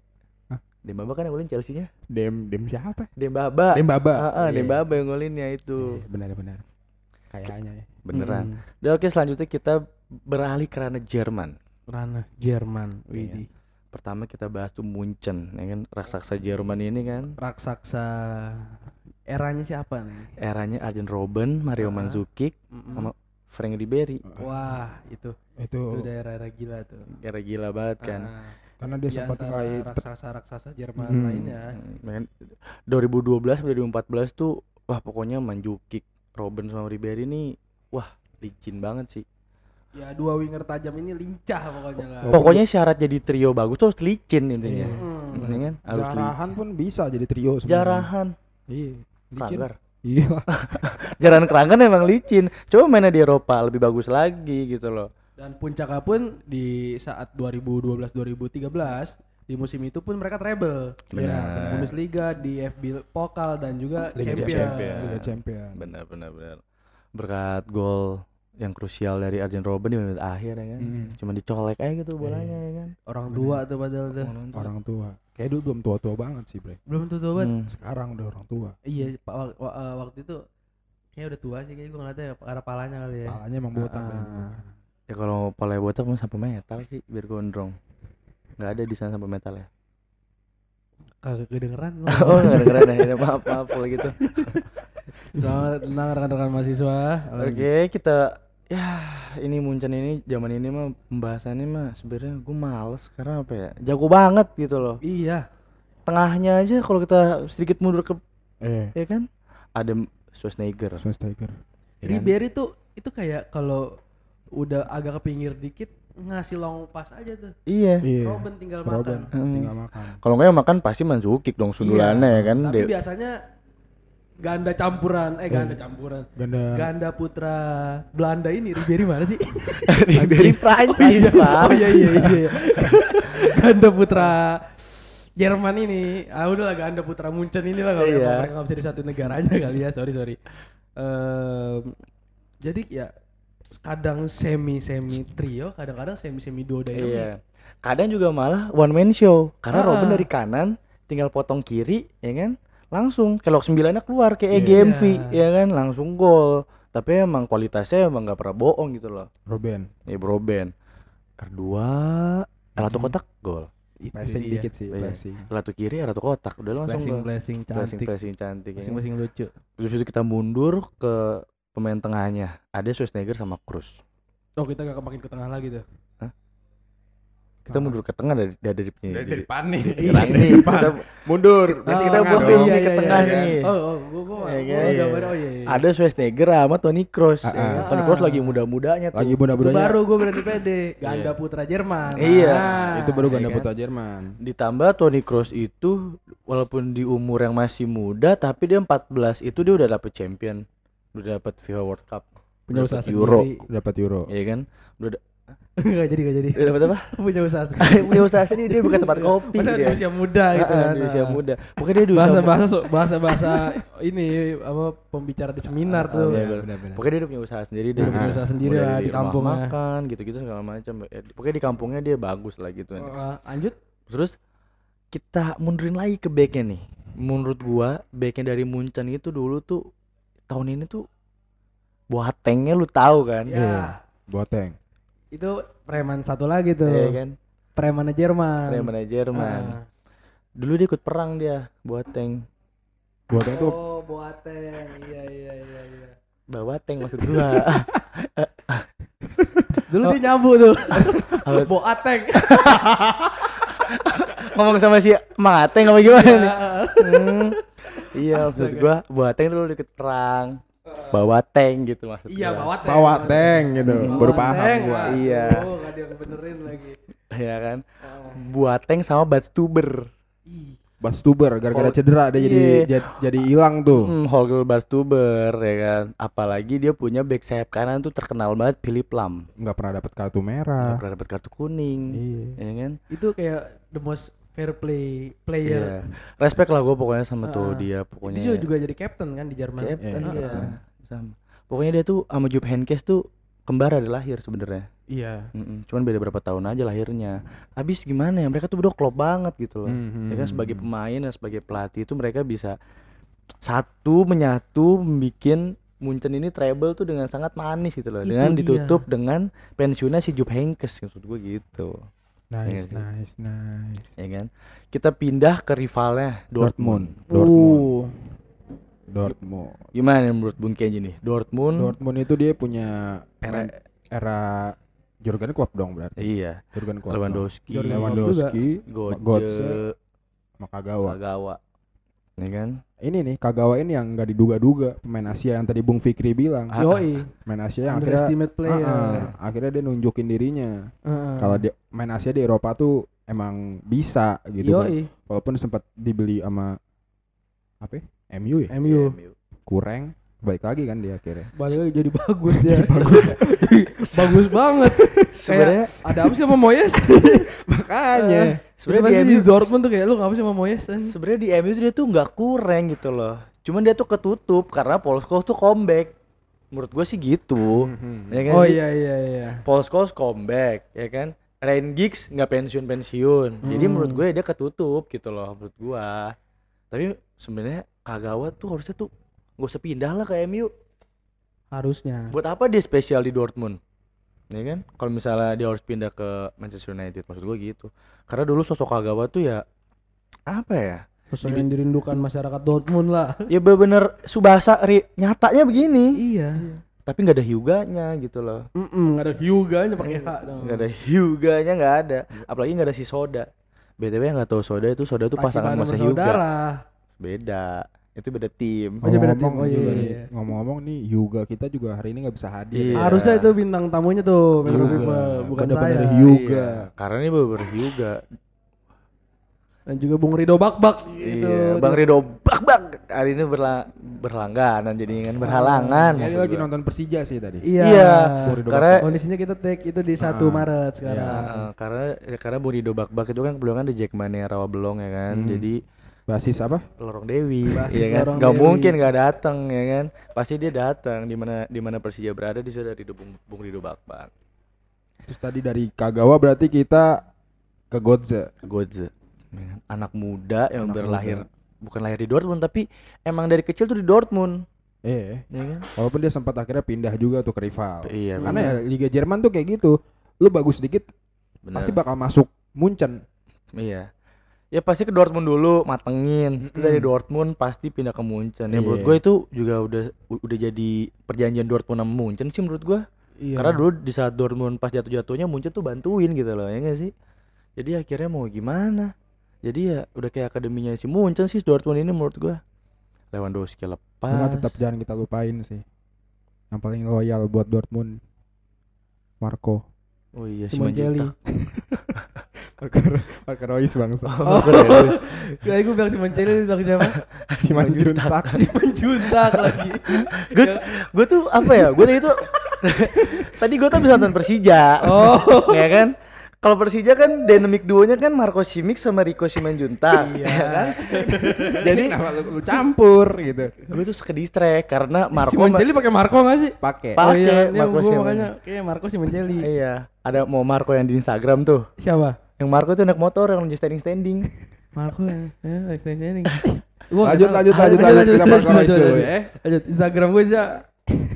Hah? Dembaba kan yang golin Chelsea-nya? Dem dem siapa? Dembaba. Dembaba. Ah, ah, Iya. Dembaba yang golinnya itu. Iya, benar-benar. Kayaknya ya. Beneran. Mm. Udah oke selanjutnya kita beralih ke ranah Jerman. ranah Jerman Iya. Widih Pertama kita bahas tuh Munchen, ya kan raksasa Jerman ini kan raksasa eranya siapa nih eranya Arjen Robben, Mario Ah. Mandzukic, Mm-mm. sama Frank Ribery. wah itu Itu itu daerah-daerah gila tuh Kira gila banget kan. Karena dia di sempat kait raksasa-raksasa Jerman Hmm. lainnya Hmm, kan 2012 sampai 2014 tuh wah pokoknya Mandzukic, Robben sama Ribery ini wah licin banget sih. ya dua winger tajam ini lincah pokoknya lah Pokoknya syarat jadi trio bagus tuh harus licin intinya. Iya. Hmm. Kan harus Jarahan licin. pun bisa jadi trio sebenarnya. Jarahan, Iya. Licin. Iya. [laughs] Jarahan Krangger emang licin. Coba mainnya di Eropa lebih bagus lagi gitu loh. Dan puncaknya pun di saat 2012-2013 di musim itu pun mereka treble. Iya, benar. Bundesliga, di FB Pokal dan juga Liga Champion. Champion. Liga Champion. Benar benar benar. Berkat gol yang krusial dari Arjen Robben di menit akhir ya kan. Mm. Cuma dicolek aja gitu bolanya ya kan. Orang tua tuh padahal tuh. Orang tua. Kayak dulu belum tua-tua banget sih, Bre. Belum tuh tua banget. Hmm. Sekarang udah orang tua. Iya, Pak eh, waktu itu kayak udah tua sih kayak gue ngeliatnya karena palanya kali ya. Palanya emang botak dan gitu. Ya kalau pala botak mau sampai metal sih biar gondrong. Nggak ada di sana sampai metal ya. Kagak kedengeran [laughs] oh nggak dengeran ya. Ya, maaf maaf kalau gitu. [laughs] Selamat tenang rekan-rekan mahasiswa. Oke kita ya ini Munchen ini zaman ini mah pembahasannya mah sebenarnya gue males karena apa ya jago banget gitu loh Iya. tengahnya aja kalau kita sedikit mundur ke Eh, ya kan ada Schwarzenegger Schwarzenegger. ya kan? Ribery tuh itu kayak kalau udah agak ke pinggir dikit ngasih long pass aja tuh. iya Iya. Robben tinggal Robben makan. Hmm. tinggal makan. kalau nggak yang makan pasti Mandzukic dong sundulannya ya kan Tapi Dia- biasanya ganda campuran, eh ganda campuran. Ganda Ganda putra Belanda ini Ribery mana sih? [laughs] Ribery Prancis pak [laughs] oh iya iya iya. ganda putra Jerman ini, ah udahlah ganda putra Munchen ini lah kalau Iya. emang mereka nggak bisa di satu negaranya kali ya, sorry sorry. Ehm, jadi ya kadang semi semi trio, kadang-kadang semi semi duo dynamic. iya kadang juga malah one man show karena Ah. Robben dari kanan tinggal potong kiri ya kan langsung kelok sembilannya keluar kayak Iya. EGMV ya kan langsung gol tapi emang kualitasnya emang nggak pernah bohong gitu loh Robben. ya Robben R2 L1 Mhm. kotak gol Passing dia. dikit sih, Iya. passing. L1 kiri R1 kotak udah langsung Blessing gol blessing cantik, blessing cantik ya kan? masing-masing lucu. Terus itu kita mundur ke pemain tengahnya. Ada Schwarzenegger sama Cruz. Oh kita gak makin ke tengah lagi tuh. Kita Ah. mundur ke tengah dari dari dari, dari, depan nih. Sekarang nih kita, Mundur. Berarti Oh, kita oh, buat iya, ini iya, ke iya, tengah iya. nih. Oh, oh, gua gua, Iya gua kan? gambar oh iya. iya. ada Schwarzenegger sama Toni Kroos. Ah, ya ah. Toni Kroos lagi muda-mudanya tuh. Lagi muda-mudanya. baru gue berani pede. Ganda putra Jerman. Iya, Nah, Itu baru ganda Iya kan? putra Jerman. Ditambah Toni Kroos itu walaupun di umur yang masih muda tapi dia 14 itu dia udah dapet champion. Udah dapet FIFA World Cup. punya usaha euro. sendiri. dapat euro. Iya kan? Udah Enggak jadi enggak jadi. udah dapat apa? [laughs] punya usaha [laughs] sendiri. punya usaha sendiri dia bukan tempat kopi Masa di dia. usia muda gitu kan. di usia muda. Pokoknya dia di usia Bahasa muda. bahasa bahasa bahasa ini apa pembicara di seminar Ah, tuh. iya, Iya. Pokoknya dia udah punya usaha sendiri dia Udah punya usaha sendiri lah di rumah kampungnya. makan gitu-gitu segala macam. Eh, Pokoknya di kampungnya dia bagus lah gitu. Ah, lanjut. Terus kita mundurin lagi ke backnya nih. Menurut gua backnya dari Munchen itu dulu tuh tahun ini tuh Boatengnya lu tahu kan? Ya. Iya. Boateng. Itu preman satu lagi tuh. Iya kan? Preman Jerman. Preman Jerman. Ah. Dulu dia ikut perang dia, Boateng. Boateng tuh Oh, Boateng. Iya iya iya iya. Boateng maksud gua. [laughs] Dulu Oh. dia nyabu tuh. Apa? Boateng. [laughs] Ngomong sama si Mang Ateng apa gimana nih? Iya. Hmm. Iya, maksud gua Boateng dulu ikut perang. Bawa tank gitu maksud Iya, bawa tank. bawa tank gitu. Bawa Baru paham tank, gua. ah. Iya. Oh, enggak dia benerin lagi. Iya kan? Ah. Boateng sama Batstuber. Ih. Bastuber gara-gara Oh, cedera dia jadi iya. jad- jadi hilang tuh. Hmm, Holger Batstuber ya kan. Apalagi dia punya back sayap kanan tuh terkenal banget Philip Lam. nggak pernah dapat kartu Nggak merah. pernah dapat kartu kuning. Iya. Ya kan? Itu kayak the most fair play player. Iya. Respect lah gua pokoknya sama tuh Ah. dia pokoknya. juga, juga jadi captain kan di Jerman. Captain Iya, dia. captain. Sama. Pokoknya dia tuh sama Jupp Heynckes tuh kembar ada lahir sebenarnya. Iya. Mm-mm, Cuman beda berapa tahun aja lahirnya. Habis gimana ya? Mereka tuh berdua klop banget gitu loh. Mhm. Ya kan sebagai pemain dan sebagai pelatih itu mereka bisa satu menyatu membikin Munchen ini treble tuh dengan sangat manis gitu loh. Itu dengan dia. ditutup dengan pensiunnya si Jupp Heynckes maksud gue gitu. Nice, Iya sih. nice, nice. Ya kan? Kita pindah ke rivalnya Dortmund. Dortmund. Uh. Dortmund. Gimana menurut Bung Kenji nih? Dortmund Dortmund itu dia punya era era, Jurgen Klopp dong berarti. iya, Jurgen Klopp. dong. Lewandowski, Klopp Lewandowski, Götze, Götze, sama Kagawa. Kagawa. Ya kan? Ini nih Kagawa ini yang nggak diduga-duga pemain Asia yang tadi Bung Fikri bilang. Ah, Yoi. Pemain Asia yang akhirnya player. Ah, ah, akhirnya dia nunjukin dirinya. Heeh. Kalau dia main Asia di Eropa tuh emang bisa gitu. kan. Yoi. Walaupun sempat dibeli sama apa? ya? MU ya? MU. Kurang. Baik lagi kan dia akhirnya. Balik lagi jadi bagus [laughs] dia. bagus. bagus banget. Sebenarnya ada apa sih sama Moyes? [laughs] Makanya. sebenarnya Pasti di di MU Dortmund tuh kayak lu ngapa sih sama Moyes? kan? sebenarnya di MU tuh dia tuh nggak kurang gitu loh. Cuman dia tuh ketutup karena Paul Scholes tuh comeback. Menurut gue sih gitu. Mhm. Ya kan? Oh iya iya iya. Paul Scholes comeback, ya kan? Ryan Giggs nggak pensiun-pensiun. Jadi Hmm. menurut gue dia ketutup gitu loh menurut gua. Tapi sebenarnya Kagawa tuh harusnya tuh nggak usah pindah lah ke MU. Harusnya. Buat apa dia spesial di Dortmund? Ya kan? Kalau misalnya dia harus pindah ke Manchester United maksud gua gitu. Karena dulu sosok Kagawa tuh ya apa ya? Sosok yang dirindukan masyarakat Dortmund lah. [laughs] Ya bener-bener Subasa ri- nyatanya begini. iya. Tapi nggak ada Hyuganya gitu loh. Mm nggak ada Hyuga-nya pakai H dong. nggak ada Hyuganya nggak ada. Apalagi nggak ada si Soda. BTW yang nggak tahu Soda itu Soda itu pasangan si Hyuga. Beda. Itu beda tim. Oh, iya, beda tim. Ngomong-ngomong Oh, iya, juga iya, nih, iya. ngomong-ngomong nih Yuga kita juga hari ini nggak bisa hadir. Iya. ya. Harusnya itu bintang tamunya tuh Hyuga. People, bukan Bener-bener saya. Hyuga. Iya, karena ini bener Hyuga. Dan juga Bung Rido Bakbak gitu. Iya, Bang Rido bak bak hari ini berla berlangganan jadi kan berhalangan. Maksud lagi gua. nonton Persija sih tadi. Iya. Iya, Bung Rido karena Kondisinya kita take itu di 1 Ah, Maret sekarang. Eh, karena ya, karena Bung Rido bak bak itu kan kebetulan kan di Jackmania Rawa Belong ya kan. Hmm. Jadi Basis apa? Lorong Dewi Basis ya kan nggak mungkin nggak datang ya kan pasti dia datang di mana di mana Persija berada di situ dari Bung, Bung Rido Bakbak Terus tadi dari Kagawa berarti kita ke Godze. Godze ya kan? anak muda yang Anak berlahir muda. bukan lahir di Dortmund tapi emang dari kecil tuh di Dortmund Eh, ya kan walaupun dia sempat akhirnya pindah juga tuh ke rival. iya Karena ya Liga Jerman tuh kayak gitu. Lu bagus dikit Benar. pasti bakal masuk Munchen. iya ya pasti ke Dortmund dulu matengin Itu dari Mm-mm. Dortmund pasti pindah ke Munchen ya menurut Iya. gue itu juga udah udah jadi perjanjian Dortmund sama Munchen sih menurut gue Iya. Karena dulu di saat Dortmund pas jatuh-jatuhnya Munchen tuh bantuin gitu loh, ya gak sih? Jadi akhirnya mau gimana? Jadi ya udah kayak akademinya si Munchen sih Dortmund ini menurut gua. Lewandowski Cuma lepas. tetap jangan kita lupain sih. Yang paling loyal buat Dortmund Marco. Oh iya Simon Jelly. [laughs] Parker Parker Royce bangsa. Oh, kira gue bilang si Manceli bilang siapa? Siman Juntak. Si Manjuntak lagi. gue gue tuh apa ya gue tadi tuh [laughs] tadi gue tuh bisa nonton Persija Oh. ya kan kalau Persija kan dynamic duonya kan Marco Simic sama Rico Simanjuntak Iya. ya kan [laughs] jadi Kenapa lu, lu campur gitu? gue tuh suka distract karena Si Marco Manceli pakai Marco gak sih? Pakai. Pa- oh iya, Pakai Marco gue Siman. makanya kayak Marco si Manceli. iya ada mau Marco yang di Instagram tuh Siapa? Yang Marco tuh naik motor yang lagi standing standing [laughs] Marco ya. Ya, extension ini. Lanjut, lanjut, lanjut, lanjut. Kita Marco dulu ya. Lanjut. Instagram gue sih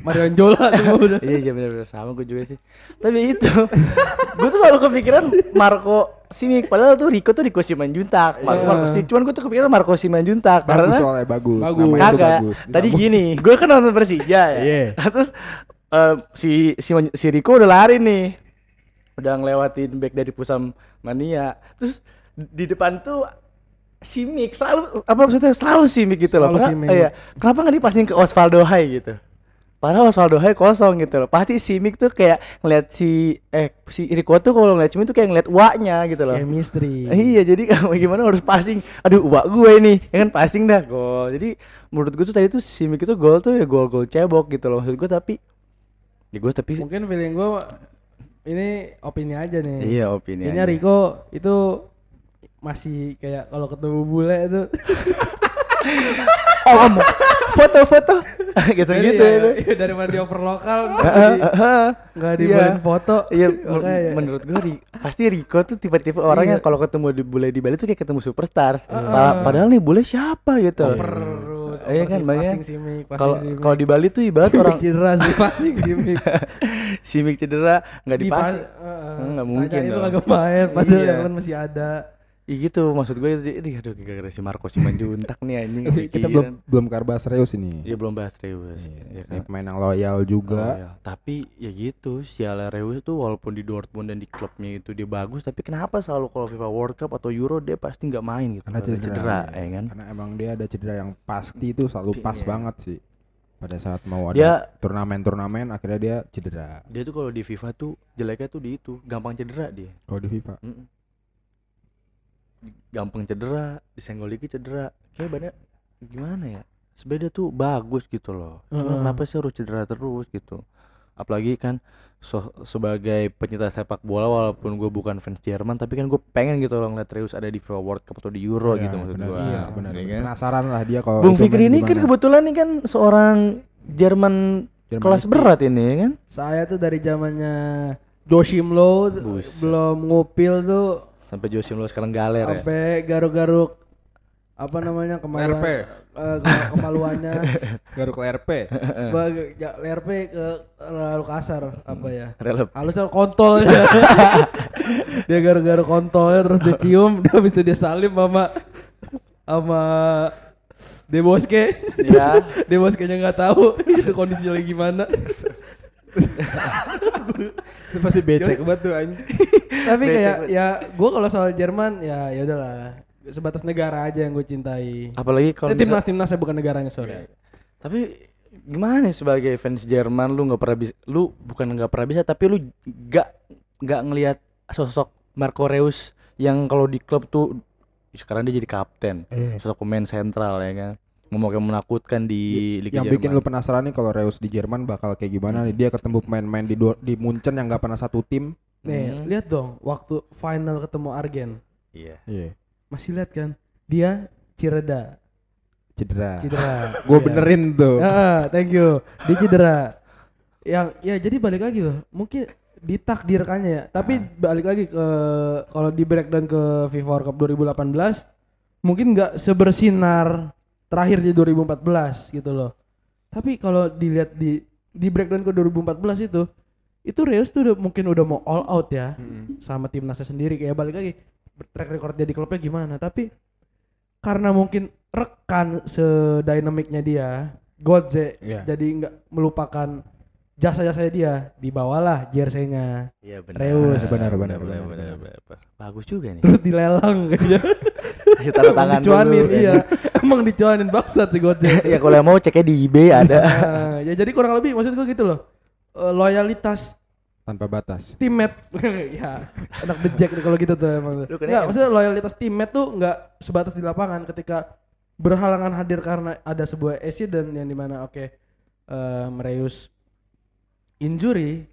Marion Jola tuh udah. iya iya benar-benar sama gue juga sih tapi itu [laughs] gue tuh selalu kepikiran Marco Simic padahal tuh Rico tuh Rico Simanjuntak Marco Iya. Marco Simic cuman gue tuh kepikiran Marco Simanjuntak Bagus karena soalnya bagus. Bagus. Namanya bagus. tadi gini gue kan nonton Persija ya Iya. Nah, terus eh, si si si Rico udah lari nih udah ngelewatin back dari Pusam Mania terus di depan tuh Simic selalu apa maksudnya selalu Simic gitu loh Selalu Kenapa- Simic. iya kenapa nggak dipasing ke Osvaldo Hai gitu Padahal Osvaldo Hai kosong gitu loh. Pasti Simic tuh kayak ngeliat si eh si Rico tuh kalau ngeliat Simic tuh kayak ngeliat uaknya gitu loh. Chemistry. Iya jadi [laughs] gimana harus passing Aduh uak gue ini Ya kan passing dah gol Jadi menurut gue tuh tadi tuh Simic itu gol tuh ya gol-gol cebok gitu loh Maksud gue tapi Ya gue tapi Mungkin feeling gue ini opini aja nih. Iya opini Kayaknya aja. Rico itu masih kayak kalau ketemu bule itu Oh [laughs] om Foto-foto Gitu Jadi gitu ya, ya, daripada di over lokal [laughs] nggak di- Iya. foto Iya [laughs] Makanya ya. menurut gue Ri- Pasti Rico tuh tipe-tipe orang Iya. yang kalau ketemu di bule di Bali tuh kayak ketemu superstar Pa- Padahal nih bule siapa gitu Oper terus Iya oper kan, sih, makanya Kalau kalau di Bali tuh ibarat Simic orang cedera sih passing simic [laughs] Simic cedera nggak Di dipasing. Pas- Heeh. Nggak mungkin itu kagak main padahal Iya. yang lain masih ada Iya gitu maksud gue jadi aduh gara-gara si Marco Simanjuntak nih anjing [laughs] Kita belum belum karbas serius ini. Iya belum bahas Reus ya Ini kan? pemain yang loyal juga. Oh, iya. Tapi ya gitu si Ala Reus tuh walaupun di Dortmund dan di klubnya itu dia bagus tapi kenapa selalu kalau FIFA World Cup atau Euro dia pasti nggak main gitu Karena Kalau cedera, ya kan Karena emang dia ada cedera yang pasti itu selalu pas Iya. banget sih. Pada saat mau ada Dia- turnamen-turnamen akhirnya dia cedera. dia tuh kalau di FIFA tuh jeleknya tuh di itu gampang cedera dia Kalau di FIFA. Mm-mm. Gampang cedera disenggol dikit cedera kayak banyak gimana ya sebenarnya tuh bagus gitu loh cuma Heeh. kenapa sih harus cedera terus gitu apalagi kan so- sebagai pencinta sepak bola walaupun gue bukan fans Jerman tapi kan gue pengen gitu loh ngeliat Reus ada di FIFA World Cup atau di Euro Iya, gitu maksud gue Iya, benar. ya kan? Penasaran lah dia kalau Bung Fikri ini kan kebetulan nih kan seorang Jerman Jerman kelas Isti. berat ini ya kan saya tuh dari zamannya Joshim Low Buset. belum ngupil tuh sampai Josim lo sekarang galer ya? Sampai garuk-garuk apa namanya kemaluan RP. eh, ke- kemaluannya. [laughs] Garuk RP. [laughs] Bag- ja- LRP ke lalu kasar apa ya? Relep. Halusnya kontol. Ya. [laughs] dia garuk-garuk kontolnya terus dia cium dia habis itu dia salim sama sama Deboske. Ya Deboske nya nggak tahu itu kondisinya lagi gimana [laughs] itu pasti becek banget tuh anjing. [laughs] tapi kayak ya gue kalau soal Jerman ya ya udahlah. Sebatas negara aja yang gue cintai. Apalagi kalau Eh, misal- timnas timnasnya bukan negaranya sorry. Tapi gimana sebagai fans Jerman lu nggak pernah bisa lu bukan nggak pernah bisa tapi lu nggak nggak ngelihat sosok Marco Reus yang kalau di klub tuh sekarang dia jadi kapten. Eh, sosok pemain sentral ya kan ngomong yang menakutkan di Liga yang Jerman. bikin lu penasaran nih kalau Reus di Jerman bakal kayak gimana nih? Dia ketemu pemain-pemain di di Munchen yang nggak pernah satu tim. Nih Hmm. lihat dong waktu final ketemu Argen. Iya. iya. Masih lihat kan? Dia Cireda cedera. Cedera. [laughs] Gue Iya. benerin tuh. Heeh, thank you. Dia cedera. Yang ya jadi balik lagi loh. Mungkin ditakdirkannya ya. Tapi balik lagi ke kalau di breakdown ke FIFA World Cup 2018 mungkin nggak sebersinar terakhir di 2014 gitu loh. Tapi kalau dilihat di di breakdown ke 2014 itu itu Reus tuh udah, mungkin udah mau all out ya. Sama timnasnya sendiri kayak balik lagi track record dia di klubnya gimana. Tapi karena mungkin rekan sedinamiknya dia Godze Iya. jadi nggak melupakan jasa-jasanya dia dibawalah jersey-nya Iya benar. Reus. Benar, benar, benar, benar. benar. Bagus juga nih. terus dilelang [laughs] kayaknya Kasih tanda tangan dicuanin dulu. iya emang dicuanin bangsat si Godze [laughs] ya kalau yang mau ceknya di eBay ada. Nah, ya jadi kurang lebih maksud gue gitu loh Eh, loyalitas tanpa batas. teammate [laughs] ya anak bejek nih kalau gitu tuh emang Lu kena nggak em- maksudnya loyalitas teammate tuh nggak sebatas di lapangan ketika berhalangan hadir karena ada sebuah accident yang di mana oke eh, Mereus injury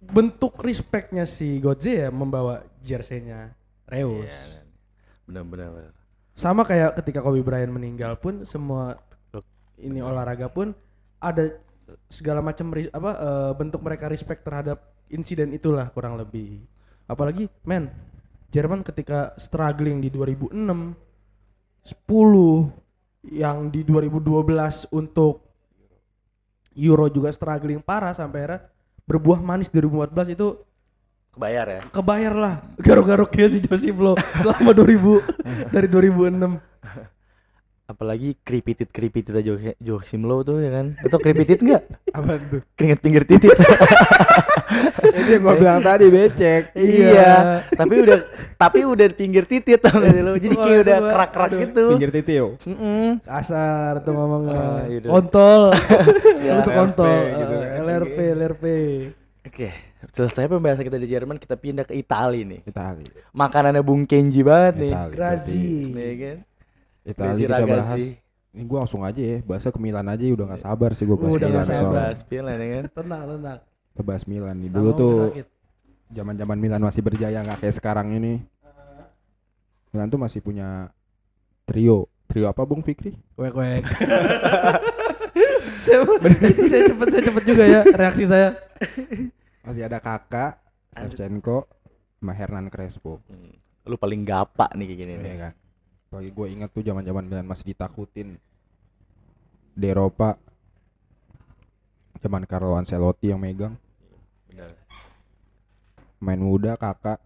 bentuk respectnya si Godze ya membawa jersey-nya Reus. Iya, benar-benar. Benar. sama kayak ketika Kobe Bryant meninggal pun semua ini olahraga pun ada segala macam apa eh, bentuk mereka respect terhadap insiden itulah kurang lebih. Apalagi men Jerman ketika struggling di 2006 10 yang di 2012 untuk Euro juga struggling parah sampai akhirnya berbuah manis 2014 itu Kebayar ya. kebayar lah garuk-garuknya si Josip lo selama 2000 [laughs] dari 2006 Apalagi kripitit kripitit aja Joachim Low tuh ya kan. Atau kripitit enggak? [laughs] Apa tuh? Keringet pinggir titit. [laughs] Itu yang gua bilang tadi becek. iya. Tapi udah tapi udah pinggir titit tau gak lo. Jadi kayak udah aduh, kerak-kerak aduh. gitu. Pinggir titio. Mm-mm. kasar tuh ngomongnya Ah, iya dong. kontol [laughs] Ya, itu LRP kontol gitu kan. LRP LRP Oke, selesai pembahasan kita di Jerman, kita pindah ke Italia nih. Itali. Makanannya Bung Kenji banget nih. Grazi Nih kan. Itali Grazi kita bahas. Ragazzi. Ini gua langsung aja ya, bahasa ke Milan aja udah nggak sabar sih gua bahas Udah Milan nggak Kita sabar. soalnya. bahas Milan ya kan. tenang tenang Kita bahas Milan nih. Dulu tuh zaman-zaman Milan masih berjaya nggak kayak sekarang ini. Milan tuh masih punya trio. Trio apa Bung Fikri? wek wek [laughs] saya, saya cepet saya cepet juga ya reaksi saya Masih ada Kakak, Shevchenko, sama Hernan Crespo. Hmm. Lu paling gapa nih kayak gini nih. Iya kan. Bagi gue ingat tuh zaman-zaman Milan masih ditakutin di Eropa. Zaman Carlo Ancelotti yang megang. Benar. Main muda kakak.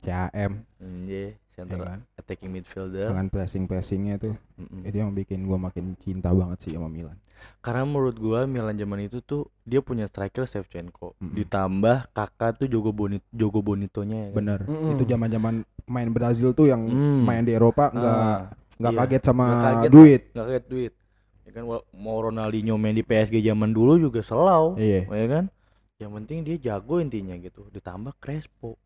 CAM iya, center ya kan. attacking midfielder. Dengan pressing-pressingnya tuh Mm-mm. itu yang bikin gue makin cinta banget sih sama Milan. Karena menurut gua Milan zaman itu tuh dia punya striker Shevchenko, Mm-mm. ditambah kakak tuh Jogo Bonito, Jogo Bonitonya ya. kan? Bener. Mm-mm. Itu zaman-zaman main Brazil tuh yang Hmm. main di Eropa nggak Ah, nggak iya. kaget sama Nggak kaget. duit. nggak kaget duit. Ya kan mau Ronaldinho main di PSG zaman dulu juga selau, Iya. ya kan? Yang penting dia jago intinya gitu. Ditambah Crespo.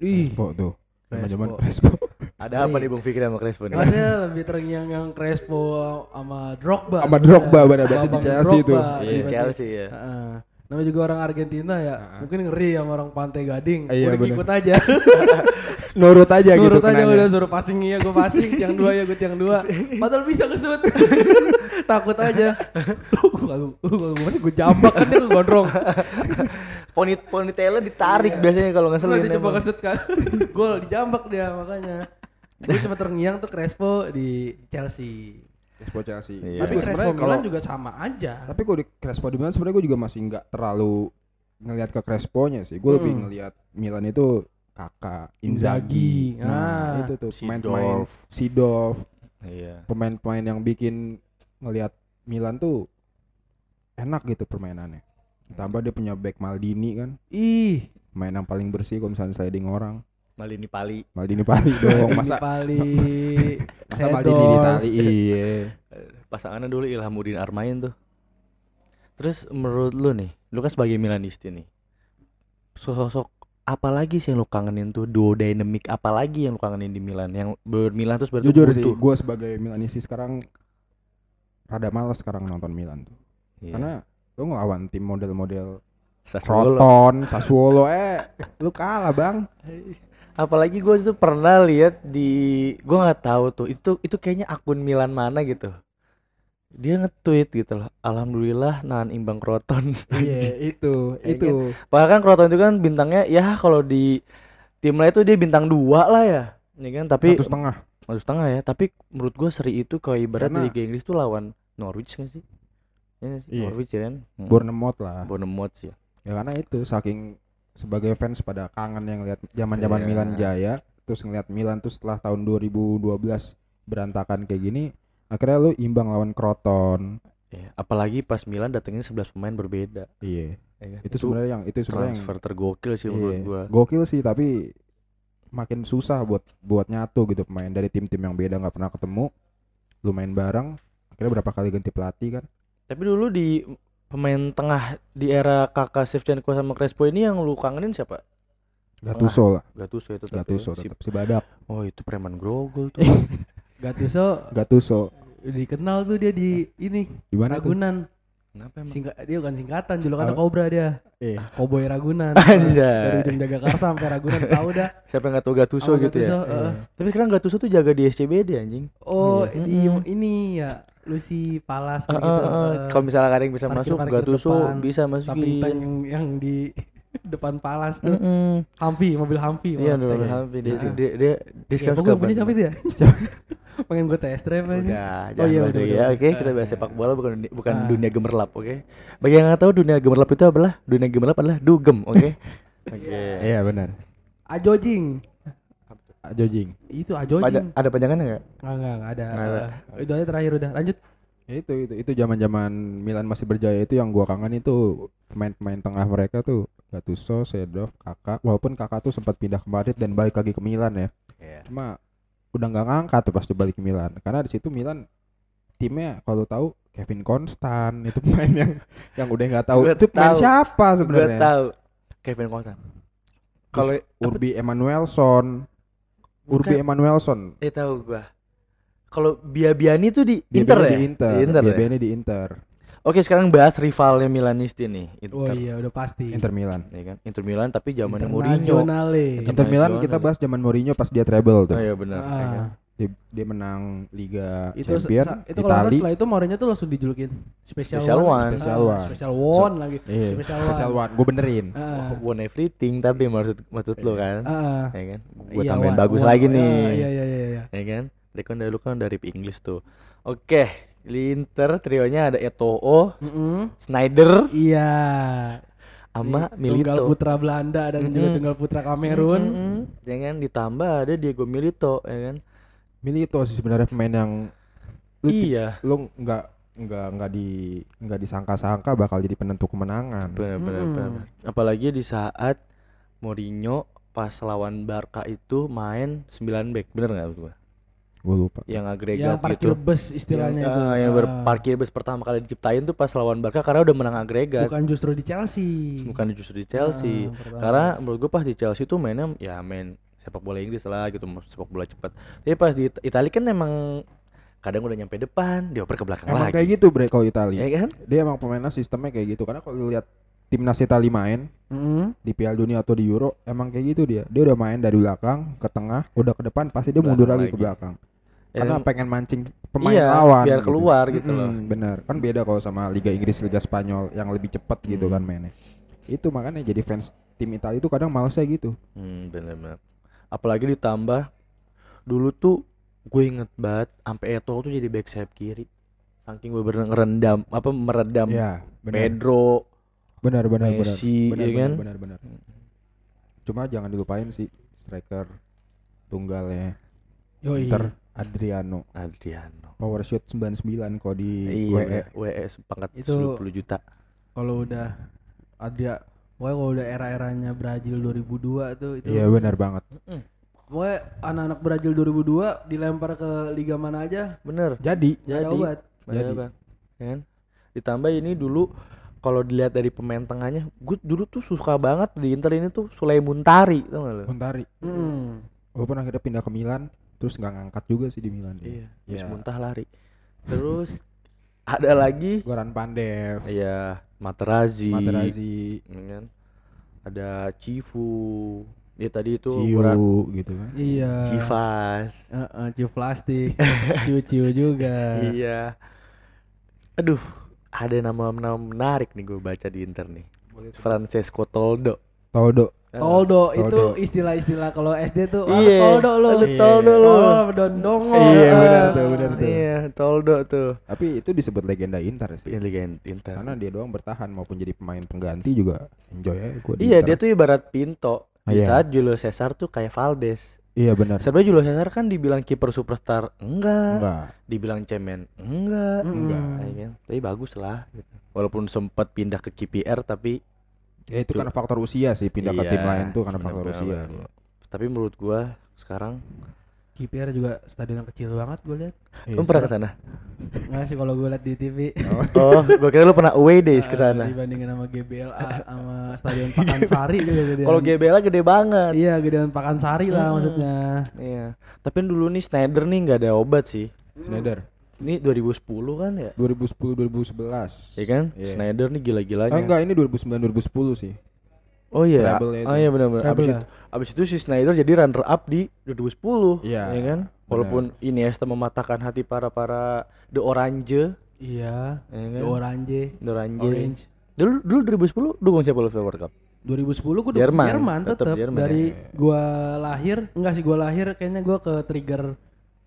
Ih Crespo tuh. Zaman-zaman Crespo. Ada apa Nih. Bung Fikri sama Crespo nih? Maksudnya lebih terngiang yang Crespo sama Drogba Sama. Drogba, benar, berarti di Chelsea. Drogba, Iya, berarti. Chelsea ya. Heeh. Namanya juga orang Argentina ya, mungkin ngeri sama orang Pantai Gading. Iya, udah ngikut aja. [laughs] Nurut aja gitu Nurut aja kenanya. udah suruh passing iya gue passing, yang dua ya gue yang dua. Padahal bisa kesut. [laughs] Takut aja. Gue gue masih gue jambak kan dia gondrong. Ponit ponytailnya ditarik biasanya kalau nggak ngeselin dicoba emang. kesut kan. [laughs] Gol dijambak dia makanya. Gue cuma terngiang tuh Crespo di Chelsea. Crespo Chelsea. Iya. Tapi gue Crespo sebenarnya kalau Milan juga sama aja. tapi kalau di Crespo di Milan sebenarnya gue juga masih nggak terlalu ngelihat ke Crespo-nya sih. Gue lebih Hmm. ngelihat Milan itu kakak Inzaghi. Inzaghi. Nah, Ah. itu tuh pemain-pemain Sidov, Iya. pemain-pemain yang bikin ngelihat Milan tuh enak gitu permainannya. Ditambah dia punya back Maldini kan, Ih, main yang paling bersih kalau misalnya sliding orang. Malini Pali. Maldini paling [laughs] dong, masa Pali, [laughs] masa Maldini di Itali. Iya. Pasangannya dulu Ilhamuddin Armain tuh. Terus menurut lu nih, lu kan sebagai Milanisti nih. Sosok apa lagi sih yang lu kangenin tuh duo dynamic apa lagi yang lu kangenin di Milan yang bermilan terus berarti Jujur sih, gue sebagai Milanisti sekarang rada males sekarang nonton Milan tuh. Iya. Karena lu ngelawan tim model-model Sassuolo. Croton, Sassuolo, eh lu kalah bang. Apalagi gue tuh pernah lihat di gue nggak tahu tuh itu itu kayaknya akun Milan mana gitu. Dia nge-tweet gitu loh. Alhamdulillah nahan imbang Croton. Iya [laughs] itu, Ya itu. Bahkan Croton itu kan bintangnya ya kalau di tim lain itu dia bintang dua lah ya. Ya kan tapi Satu setengah. satu setengah ya. Tapi menurut gue seri itu kayak ibarat Karena- di Liga Inggris tuh lawan Norwich kan sih? Ya nggak sih? Iya. Norwich ya kan? Hmm. Bournemouth lah. Bournemouth sih. Ya karena itu saking sebagai fans pada kangen yang lihat zaman-zaman Iya. Milan jaya, terus ngeliat Milan tuh setelah tahun 2012 berantakan kayak gini, akhirnya lu imbang lawan Croton. Ya, apalagi pas Milan datengin 11 pemain berbeda. Iya. ya kan? Itu sebenarnya yang itu sebenarnya yang transfer tergokil sih menurut Iya, gua. Gokil sih tapi makin susah buat buat nyatu gitu pemain dari tim-tim yang beda nggak pernah ketemu. Lu main bareng, akhirnya berapa kali ganti pelatih kan? Tapi dulu di pemain tengah di era kakak Shevchenko sama Crespo ini yang lu kangenin siapa? Gattuso lah Gattuso itu tetap Gattuso ya. Si- tetap si badak Oh itu preman grogol tuh. [laughs] Gattuso Gattuso dikenal tuh dia di ini di mana tuh Ragunan. Kenapa emang? Singkat dia bukan singkatan, julukan Oh. Cobra dia. eh Cowboy Ragunan. [laughs] Anjay. Dari ujung Jagakarsa sampai Ragunan tahu dah. [laughs] Siapa yang gak tau Gattuso Sama gitu Gattuso, ya? heeh. Tapi sekarang Gattuso tuh jaga di SCBD anjing. Oh, Iya. di Mm-mm. ini ya Lucy Palas ah, gitu. eh, Kalau misalnya ada yang bisa masuk parkir-parkir Gattuso depan, bisa tank masukin. yang, yang di [laughs] depan Palas tuh. Mm-mm. Humvee, mobil Humvee. Iya, dulu iya. Hampi dia Nah. dia dia dia sekarang gue punya siapa itu ya? [laughs] Pengen gue test drive aja. Udah, Oh iya, bahas udah, ya. Oke, kita Ah, bahas iya. sepak bola bukan dunia, bukan Ah. dunia gemerlap, oke? Bagi yang nggak tahu dunia gemerlap itu adalah dunia gemerlap adalah dugem, oke? [laughs] Oke. iya benar Ajojing. Jojing Itu Ada Ajojing. ada panjangannya nggak? Enggak, enggak, enggak ada. Nggak ada. Eh, itu aja terakhir udah. Lanjut. Ya itu itu itu zaman-zaman Milan masih berjaya itu yang gua kangen itu pemain-pemain tengah mereka tuh Gattuso, Sedorf, Kakak. Walaupun Kakak tuh sempat pindah ke Madrid dan balik lagi ke Milan ya. Iya. Cuma udah nggak ngangkat tuh pas dia balik ke Milan. Karena di situ Milan timnya kalau tahu Kevin Konstan itu pemain yang yang udah nggak tahu Gua itu pemain tahu. siapa Gue sebenarnya. tahu Kevin Konstan. Kalau Urbi Emanuelson, Urbi. Emanuelson. eh tahu gua. Kalau Biabiani tuh di Dia Inter ya? Di Inter. Di Inter ya? beda di Inter. Oke, sekarang bahas rivalnya Milanisti nih, Inter. Oh iya, udah pasti. Inter Milan. Ya kan? Inter Milan tapi zamannya Mourinho. Inter- Inter Milan kita ya. bahas zaman Mourinho pas dia treble tuh. Oh iya benar. ya kan? Dia, dia menang Liga itu Champion sa- itu kalau setelah itu Mourinho tuh langsung dijulukin special, Special one. one. Special Ah, one. Special one lagi. Iya, Special Special one. one. Gue benerin. Ah, Won everything tapi maksud maksud lo kan. ah. Ya kan? Gua Iya, tambahin one, bagus one. lagi Ah, nih. Iya iya iya iya. Ya kan? Dia kan dulu kan dari Inggris tuh. Oke, di Inter trionya ada Eto'o, Mm-mm. Snyder, Iya. sama Tunggal Milito. putra Belanda dan juga Mm-mm. tunggal putra Kamerun. Mm-mm. Ya kan? Ditambah ada Diego Milito, ya kan? Milito sih sebenarnya pemain yang lu, Iya. lu nggak nggak nggak di nggak disangka-sangka bakal jadi penentu kemenangan. Benar benar Hmm. benar. Apalagi di saat Mourinho pas lawan Barca itu main 9 back, bener nggak gua? Gue lupa. Yang agregat Yang parkir gitu. bus istilahnya yang, itu. ah, yang Ah. berparkir bus pertama kali diciptain tuh pas lawan Barca karena udah menang agregat. Bukan justru di Chelsea. Bukan justru di Chelsea. Ah, pertama. Karena menurut gue pas di Chelsea tuh mainnya ya main sepak bola Inggris lah gitu, sepak bola cepat. Tapi pas di It- Italia kan emang kadang udah nyampe depan, dioper ke belakang Emang lagi. kayak gitu bre kalau Italia. Ya kan? Dia emang pemainnya sistemnya kayak gitu. Karena kalau lihat timnas Italia main Mm-mm. di Piala Dunia atau di Euro emang kayak gitu dia. Dia udah main dari belakang ke tengah, udah ke depan pasti dia mundur lagi ke belakang. Ya, Karena pengen mancing pemain Iya, lawan biar keluar gitu loh. Mm-mm, Bener. Kan beda kalau sama Liga Inggris, Liga Spanyol yang lebih cepat gitu Hmm. kan mainnya. Itu makanya jadi fans tim Italia itu kadang malesnya gitu. Hmm, bener-bener. Apalagi ditambah dulu tuh gue inget banget sampai Eto'o tuh jadi back sayap kiri. Saking gue bener ngerendam apa meredam Iya, benar. Pedro, Benar benar benar. Messi, Benar ya benar kan? benar benar. Cuma jangan dilupain sih striker tunggalnya Yoi. Inter Adriano. Adriano. Power shot 99 kok di. Iya, WE. WS pangkat Itu- 10 juta. Kalau udah ada Pokoknya kalau udah era-eranya Brazil 2002 tuh itu Iya benar banget. Pokoknya anak-anak Brazil 2002 dilempar ke liga mana aja Bener. Jadi nggak ada Jadi obat. Jadi. Bang. Ya kan? Ditambah ini dulu kalau dilihat dari pemain tengahnya, gue dulu tuh suka banget di Inter ini tuh Sulaimuntari, tau gak lo? Montari. Mm. Walaupun akhirnya pindah ke Milan, terus nggak ngangkat juga sih di Milan. Iya, Iya. habis muntah lari. Terus ada lagi Goran Pandev, ya Materazzi, Materazzi, ya kan? Ada Cifu. Ya tadi itu Ciu gitu kan. Iya. Civas. Heeh, ciu plastik, [laughs] ciu-ciu juga. Iya. Aduh, ada nama-nama menarik nih gue baca di Inter nih. Francesco Toldo. Toldo. Toldo itu istilah-istilah kalau SD tuh Iya. Toldo lu. Lu Toldo lu. Oh, dondongo. Iya, benar tuh, benar tuh. Iya, Toldo tuh. Tapi itu disebut legenda Inter sih. Iya, Liga Inter. Karena dia doang bertahan maupun jadi pemain pengganti juga enjoy aja gua di Iya, Inter. dia tuh ibarat Pinto. Di Ah, iya. saat Julio Cesar tuh kayak Valdes. Iya benar. Sebenarnya Julio Cesar kan dibilang kiper superstar enggak, Enggak. dibilang cemen enggak. Enggak. Ya kan? Tapi bagus lah gitu. Walaupun sempat pindah ke KPR tapi Ya itu karena faktor usia sih pindah ke Iya, tim lain tuh karena faktor benar, usia. benar. dia. tapi menurut gua sekarang KPR juga stadion yang kecil banget gue lihat. Iya, Lu pernah ke sana? Nggak sih kalau gue lihat di TV. Oh, gua kira lu pernah away days ke Eh, sana. Dibandingin sama GBLA sama stadion Pakansari gedean. Kalau GBLA gede banget. Iya gedean Pakansari lah Hmm. maksudnya. Iya. Tapi dulu nih Snyder nih nggak ada obat sih. Schneider Ini 2010 kan ya? 2010 2011 Iya kan? Iya. Snyder nih gila-gilanya. Ah, enggak ini 2009 2010 sih Oh iya. Oh itu. iya benar-benar. Abis itu, abis itu si Snyder jadi runner up di 2010. Iya, Ya kan? Walaupun Iniesta mematahkan hati para para The Orange, Iya. ya kan? The Orange. The Orange. Orange. Dulu dulu 2010 dukung siapa lu FIFA World Cup? 2010 gue Jerman, Jerman, Jerman dari ya. gua lahir enggak sih gua lahir kayaknya gua ke trigger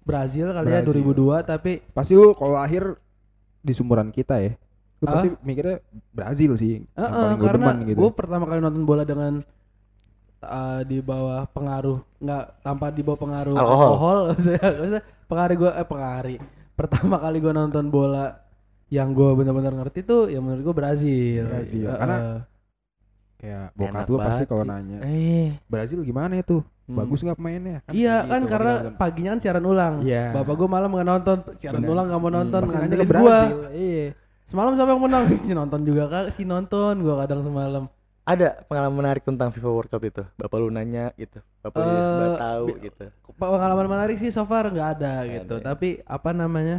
Brazil kali ya Brazil. 2002 tapi Pasti lu kalau lahir di sumuran kita ya Lu Ah? pasti mikirnya Brazil sih eh, Yang paling gue karena demen gitu gue pertama kali nonton bola dengan eh, di bawah pengaruh nggak tanpa di bawah pengaruh Alkohol. alkohol, [laughs] maksudnya, pengaruh gue eh pengaruh pertama kali gue nonton bola yang gue benar-benar ngerti tuh ya menurut gue Brazil. Brazil. Eh, Karena. Kayak bokap lu pasti kalau nanya Eh. Brazil gimana itu Hmm. Bagus nggak pemainnya Iya kayak kan gitu, karena kalau kita- paginya kan siaran ulang. Iya. Bapak gue malam nggak nonton, siaran Bener. ulang nggak mau nonton, ke ngandelin gua. Brazil Iya Semalam siapa yang menang? [laughs] si nonton juga kak, si nonton gua kadang semalam. Ada pengalaman menarik tentang FIFA World Cup itu? Bapak lu nanya gitu. Bapak lu Eh, tahu gitu. Pengalaman menarik sih so far nggak ada Nggak gitu. ada ya. Tapi apa namanya?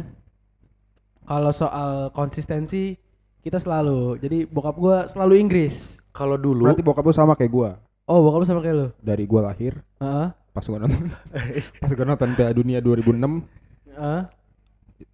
Kalau soal konsistensi kita selalu. Jadi bokap gua selalu Inggris. Kalau dulu Berarti bokap lu sama kayak gua Oh bokap lu sama kayak lu? Dari gua lahir Heeh. Pas gua nonton [laughs] Pas gua nonton Piala Dunia 2006 Heeh.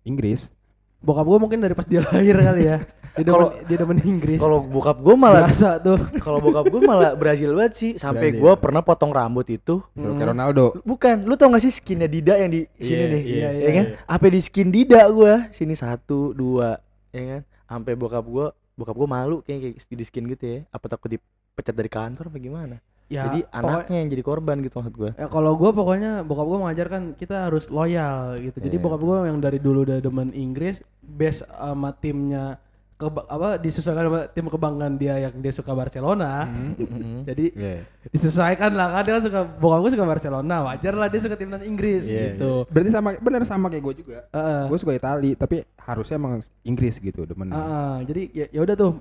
Inggris Bokap gua mungkin dari pas dia lahir kali ya. [laughs] Dia demen, Kalau- dia demen Inggris. kalau bokap gue malah Berasa tuh. kalau bokap gue malah Brazil banget sih sampai Brazil. gue pernah potong rambut itu Hmm. kayak Ronaldo bukan lu tau gak sih skinnya Dida yang di sini Iya, nih iya, ya iya, kan apa di skin Dida gue sini satu dua ya kan sampai bokap gue bokap gue malu kayak kayak di skin gitu ya apa takut dipecat dari kantor apa gimana Ya, jadi pokoknya- anaknya yang jadi korban gitu maksud gue Ya kalau gue pokoknya bokap gue mengajarkan kita harus loyal gitu. Jadi Iya. bokap gue yang dari dulu udah demen Inggris, base sama timnya ke apa disesuaikan sama tim kebanggaan dia yang dia suka Barcelona. [laughs] Jadi Iya disesuaikan lah kan dia kan suka bokap gue suka Barcelona, wajar lah dia suka timnas Inggris Iya, gitu. iya. Berarti sama bener sama kayak gue juga. Heeh. Gue suka Itali, tapi harusnya emang Inggris gitu demen. Heeh, jadi ya ya udah tuh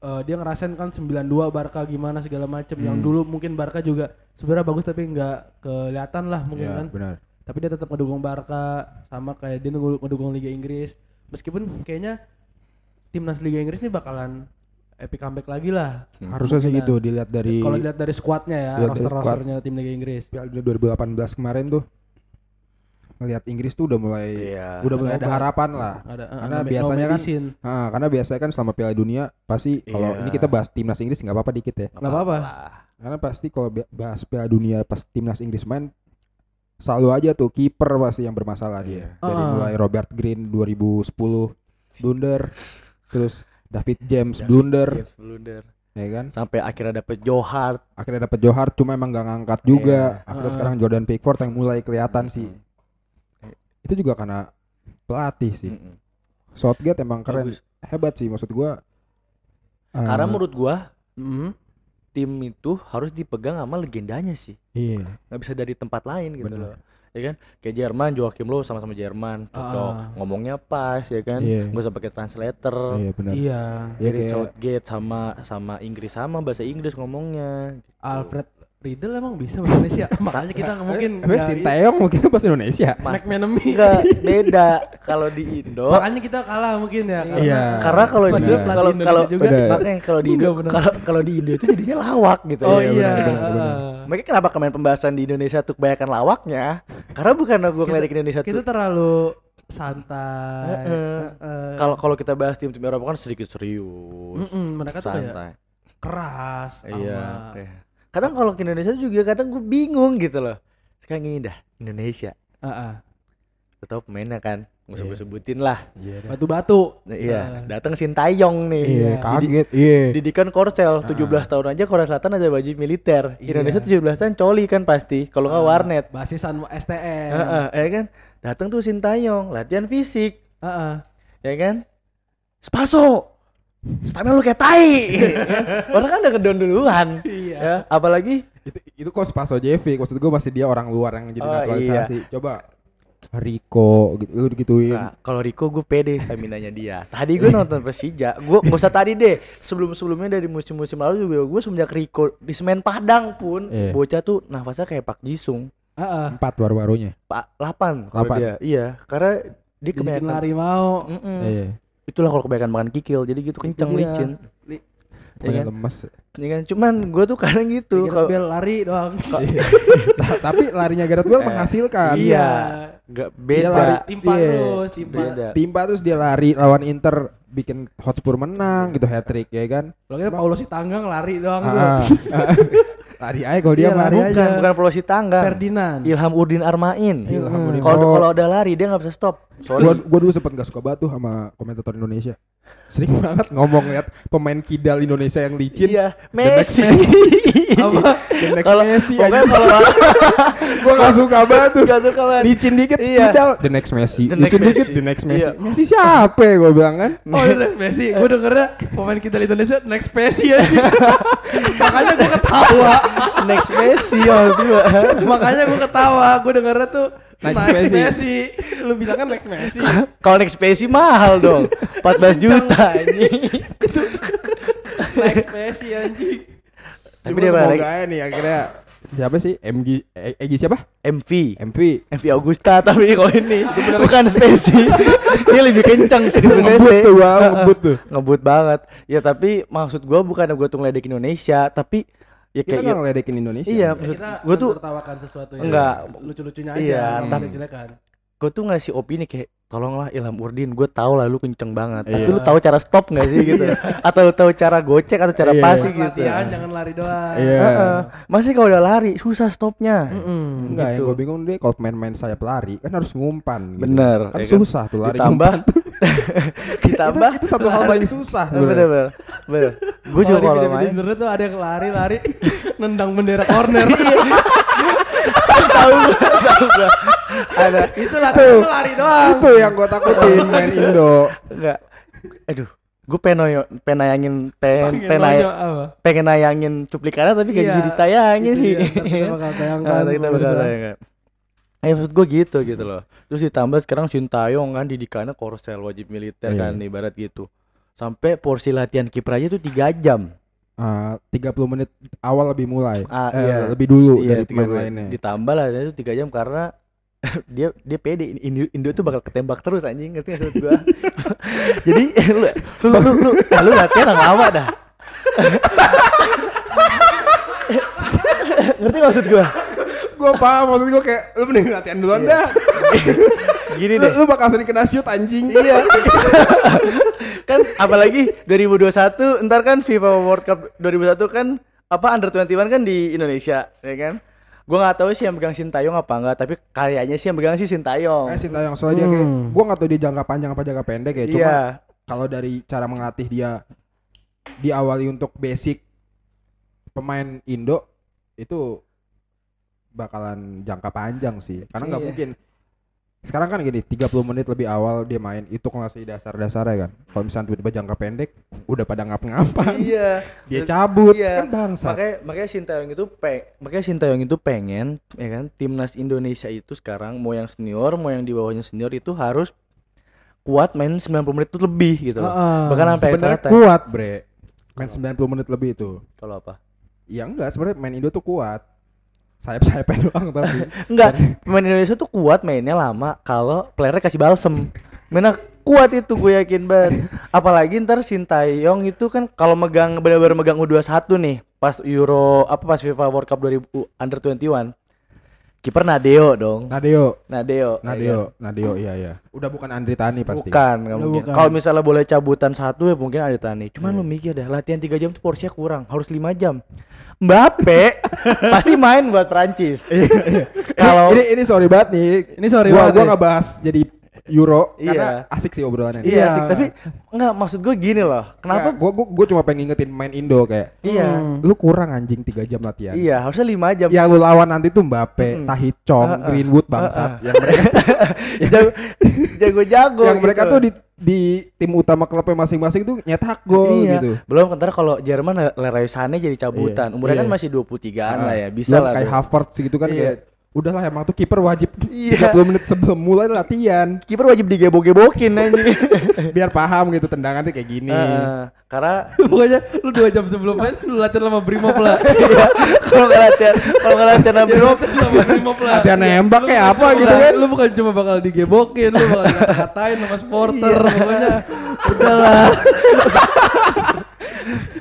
eh, dia ngerasain kan 92 Barca gimana segala macem. Yang Hmm. dulu mungkin Barca juga sebenarnya bagus tapi nggak kelihatan lah mungkin Iya, kan. benar. tapi dia tetap ngedukung Barca sama kayak dia ngedukung, ngedukung Liga Inggris. Meskipun kayaknya timnas Liga Inggris ini bakalan epic comeback lagi lah. Harusnya sih gitu dilihat dari kalau dilihat dari squadnya ya roster rosternya tim Liga Inggris. Piala Dunia 2018 kemarin tuh ngelihat Inggris tuh udah mulai Iya. udah mulai Ada obat. harapan lah. ada uh, Karena no- biasanya kan-. Ah, karena biasanya kan selama Piala Dunia pasti kalau Iya. ini kita bahas timnas Inggris nggak apa-apa dikit ya. nggak apa-apa. Karena pasti kalau bahas Piala Dunia pas timnas Inggris main selalu aja tuh kiper pasti yang bermasalah dia. Iya. Dari Ah. mulai Robert Green 2010 blunder, terus David James David blunder, James blunder. ya kan? sampai akhirnya dapet Johar Akhirnya dapat Johar cuma emang gak ngangkat juga. Akhirnya Ah. sekarang Jordan Pickford yang mulai kelihatan sih. Itu juga karena pelatih sih. Mm-mm. Southgate emang keren, Bagus. hebat sih maksud gua. karena Eh, menurut gua Mhm. tim itu harus dipegang sama legendanya sih iya. nggak bisa dari tempat lain gitu Bener. loh ya kan kayak Jerman Joachim Low sama-sama Jerman cocok Ah. ngomongnya pas ya kan Iya. nggak usah pakai translator Iya benar. iya Iya Gareth kayak Southgate sama sama Inggris sama bahasa Inggris ngomongnya Alfred Riedel emang bisa bahasa Indonesia [laughs] makanya kita nggak mungkin Eh, nggak- Sinteyong mungkin bahasa Indonesia. Mas McManamy enggak beda kalau di Indo makanya kita kalah mungkin ya karena- Iya. karena kalau di kalau kalau juga makanya kalau di Indo kalau kalau di Indo itu jadinya lawak gitu oh Iya, iya benar, benar. heeh. Makanya kenapa kemarin pembahasan di Indonesia tuh kebanyakan lawaknya? Karena bukan gue ngelirik Indonesia kita terlalu santai. Kalau kalau kita bahas tim-tim Eropa kan sedikit serius, mereka tuh kayak santai. keras Iya. Kadang kalau ke Indonesia juga kadang gue bingung gitu loh. Sekarang gini dah, Indonesia. Heeh. Lu tahu pemainnya kan? Nggak usah Iya. gue sebutin lah. Iya. deh. batu-batu Nah, iya, Heeh. datang Sintayong nih. Iya, Iya. kaget. Iya. Didikan Korsel 17 tahun aja Korea Selatan ada wajib militer. Iya. Indonesia 17 tahun coli kan pasti. Kalau nggak Ah, warnet. basisan STM Heeh, ya kan? Datang tuh Sintayong, latihan fisik. Heeh. ya kan Spaso stamina lu kayak tai [laughs] ya kan? udah kedon duluan Iya. ya apalagi itu itu kok Spaso JV maksud gue masih dia orang luar yang jadi Oh, naturalisasi coba Rico gitu lu gituin Nah, kalau Rico gue pede stamina-nya dia. Tadi gue nonton Persija, gue gak usah tadi deh. Sebelum-sebelumnya dari musim-musim lalu juga gue semenjak Rico di semen Padang pun, Iya. bocah tuh nafasnya kayak Pak Jisung. Heeh. empat baru-barunya Pak 8 kalau Lapan. dia. Iya, karena dia kebanyakan lari mau. Mm-mm. iya Itulah kalau kebanyakan makan kikil, jadi gitu kenceng dia. licin. Li- Ya kan? lemes Ya kan? Cuman gue tuh kadang gitu Gareth kalau Bale lari doang. Iya. [laughs] Ta- tapi larinya Gareth Bale Eh, menghasilkan iya. gak beda. lari. Timpa Iya. terus, timpa. Beda. timpa terus dia lari lawan Inter bikin Hotspur menang gitu hat trick ya kan Lo kira Paulo Sitanggang lari doang tuh. Ah. [laughs] lari aja kalau dia Iya, mah lari Bukan, aja. bukan Pulau Sitanggang. Ferdinand. Ilham Udin Armain. Ilham Hmm. Udin. Kalau kalau udah lari dia nggak bisa stop. Gua, Sorry. gua dulu sempet gak suka banget tuh sama komentator Indonesia. Sering [laughs] banget ngomong lihat pemain kidal Indonesia yang licin. Iya, The next Messi. [laughs] Apa? The next Kalau Messi pokoknya aja. kalau [laughs] gua gak suka banget tuh. Gak suka banget. Licin dikit Iya. kidal. The next Messi. The next licin dikit Messi. the next Messi. Iya. Messi siapa ya gua bilang kan? Oh iya Messi, gue dengernya pemain kita di Indonesia next Messi ya. Makanya gue ketawa. Next Messi ya. Makanya gue ketawa. Gue dengernya tuh Next next, Messi. Messi. Lu bilang kan next Messi. [laughs] Kalau next Messi mahal dong. 14 juta anjing. next Messi anjing. Tapi dia semoga balik aja nih akhirnya siapa sih? MG E- Egi siapa? MV. MV. MV Augusta tapi kalau ini bukan Messi. Dia lebih kencang sih Ngebut tuh ngebut tuh. Ngebut banget. Ya tapi maksud gua bukan gua tuh ngeledek Indonesia, tapi ya Kita kayak nggak ngeledekin Indonesia. Iya, Ya, maksud kita gua tuh tertawakan sesuatu yang Enggak. lucu-lucunya aja. Iya, tapi- gue tuh ngasih opini kayak tolonglah Ilham Urdin gue tahu lah lu kenceng banget tapi Iya. lu tahu cara stop nggak sih gitu atau lu tahu cara gocek atau cara Iya. passing Pas gitu latihan jangan lari doang. Iya. Heeh. masih kalau udah lari susah stopnya Mm-mm. Enggak, yang gitu. gue bingung deh kalau main-main saya pelari kan harus ngumpan gitu. Bener, Kan ya kan? susah tuh lari ditambah ngumpan tuh. [laughs] ditambah. itu, itu satu hal paling susah. Bener bener bener. Gue juga Kalau main. internet tuh ada yang lari-lari nendang bendera corner. [laughs] tahu gua tahu gua. Ada. Itu latihan lari doang. Itu yang gue takutin main Indo. enggak aduh gue pengen noyo- pengen nayangin pengen nayangin cuplikannya tapi gak Iya, jadi tayangin Itu sih. ntar [laughs] kita bakal tayangkan, Nah, kita bakal tayangkan Eh maksud gue gitu gitu loh Terus ditambah sekarang Sintayong kan didikannya korsel wajib militer Iya. kan ibarat gitu Sampai porsi latihan kiper aja tuh 3 jam Ah, 30 menit awal lebih mulai. Ah, eh, iya. lebih dulu Iya dari pemain lainnya. Ditambah lah itu 3 jam karena [laughs] dia dia pede Indo, Indo tuh bakal ketembak terus anjing ngerti maksud gua [laughs] jadi lu lu lu lu, nah, lu latihan lama dah [laughs] ngerti maksud gua gue paham maksud gue kayak lu mending latihan duluan Iya. dah. gini deh lu bakal sering kena shoot anjing. Iya. [laughs] kan apalagi 2021 ntar kan FIFA World Cup 2021 kan apa under 21 kan di Indonesia ya kan gua nggak tahu sih yang pegang Sintayong apa enggak tapi kayaknya sih yang pegang sih Sintayong Eh Sintayong soalnya dia kayak Hmm. gue nggak tahu dia jangka panjang apa jangka pendek ya. Cuma iya kalau dari cara mengatih dia diawali untuk basic pemain Indo itu bakalan jangka panjang sih. Karena nggak Iya. mungkin. Sekarang kan gini 30 menit lebih awal dia main itu ngasih dasar-dasarnya kan. Kalau misalnya tiba-tiba jangka pendek udah pada ngap-ngapan. [laughs] Iya. Dia cabut Iya. kan bangsa makanya makanya Sintayong itu peng makanya Sintayong itu pengen ya kan timnas Indonesia itu sekarang mau yang senior mau yang di bawahnya senior itu harus kuat main 90 menit itu lebih gitu loh. Heeh. bahkan sampai sebenarnya kuat bre. Main 90 menit lebih itu. Kalau apa? Ya enggak sebenarnya main Indo tuh kuat sayap-sayapnya [laughs] doang tapi Enggak, pemain Indonesia tuh kuat mainnya lama kalau playernya kasih balsem. Mana kuat itu gue yakin banget. [laughs] Apalagi ntar Sintayong itu kan kalau megang benar-benar megang U21 nih pas Euro apa pas FIFA World Cup 2000 under 21. Kiper Nadeo dong. Nadeo Nadeo. ya Nadeo Nadeo iya iya udah bukan Andri Tani kan? pasti Bukan, Udah mungkin. Kalau misalnya boleh cabutan satu ya mungkin ada Tani. Cuman Iya. lu mikir dah, latihan 3 jam tuh porsinya kurang, harus 5 jam. Mbappe [laughs] pasti main buat Prancis. Iya, iya. Kalau- ini, ini sorry banget nih. Ini sorry gua banget gua nih. ngebahas jadi Euro Iya. karena asik sih obrolannya. Iya Iya. sih, tapi enggak maksud gue gini loh. Kenapa? Gue gue gue cuma pengen ngingetin main Indo kayak Iya. Hmm. lu kurang anjing 3 jam latihan. Iya, harusnya 5 jam. Yang lu lawan nanti tuh Mbappe, Mm-mm. Tahit Chong, Uh-uh. Greenwood bangsat Uh-uh. yang mereka [laughs] Jago- Jago-jago. yang mereka gitu. tuh di di tim utama klubnya masing-masing tuh nyetak gol iya. gitu. Belum ntar kalau Jerman Le- Leroy Sané jadi cabutan. Iya. Umurnya kan Iya. masih 23-an lah ya. Bisa Belum lah. kayak tuh. Havertz gitu kan Iya. kayak udahlah emang tuh kiper wajib Iya. 30 menit sebelum mulai latihan Kiper wajib digebok-gebokin anjing. [laughs] biar paham gitu tendangannya kayak gini. Heeh. karena [laughs] Pokoknya lu dua jam sebelum main lu latihan sama Brimob lah. [laughs] iya, kalau nggak latihan, kalau nggak latihan sama Ya, Bro, latihan sama Brimob lah. Latihan nembak kayak apa gitu kan. Lu bukan cuma bakal digebokin, lu bakal dikata-katain sama supporter. Pokoknya udahlah.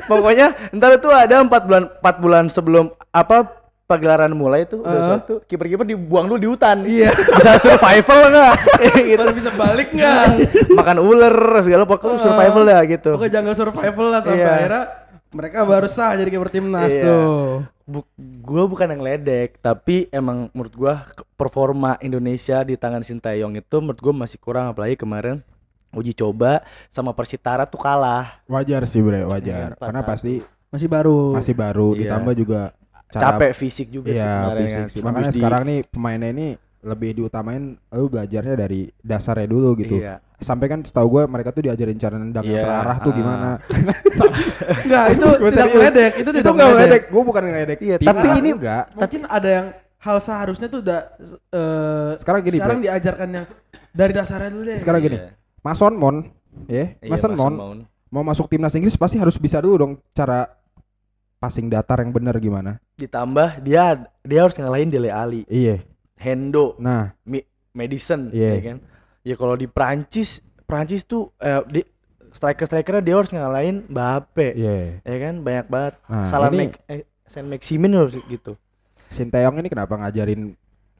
pokoknya ntar itu ada empat bulan empat bulan sebelum apa pagelaran mulai tuh udah Heeh. suatu kiper-kiper dibuang dulu di hutan. Iya. [laughs] Bisa survival nggak? [laughs] gitu. Baru bisa balik nggak? [laughs] Makan uler segala pokoknya Heeh. survival dah gitu. Pokoknya jungle survival lah sampai Iya. akhirnya mereka baru sah jadi kiper timnas Iya. tuh. Bu, gue bukan yang ledek, tapi emang menurut gua performa Indonesia di tangan Sintayong itu menurut gua masih kurang apalagi kemarin uji coba sama Persitara tuh kalah. Wajar sih bre, Iya, wajar. empat Karena satu. pasti Masih baru. masih baru Iya. ditambah juga cara Capek fisik juga sih Iya, kemarin fisik kan. sih. Cuma Makanya habis di- sekarang nih pemainnya ini lebih diutamain lu belajarnya dari dasarnya dulu gitu. Iya. Sampai kan setahu gue mereka tuh diajarin cara nendang yang Iya, terarah tuh ah. gimana. [laughs] Enggak, itu Gua tidak meledek, itu itu tidak enggak meledek. gue bukan ngeledek. Iya, tapi ini- enggak. Mungkin ada yang hal seharusnya tuh udah eh, Sekarang gini, sekarang Bre. diajarkan yang dari dasarnya dulu deh. Sekarang gini, Iya. Mason Mon, ya, Iya, Mason Mason Mon mau masuk timnas Inggris pasti harus bisa dulu dong cara passing datar yang benar gimana. Ditambah dia dia harus ngalahin Dele Ali, Iya. Hendo, Nah, Mi- Madison, Iya. ya kan. Ya kalau di Prancis, Prancis tuh eh, di striker-strikernya dia harus ngalahin Mbappe. iya. Ya kan banyak banget. Nah, Salah ini Mac eh, Saint Maximin harus gitu. Sinteyong ini kenapa ngajarin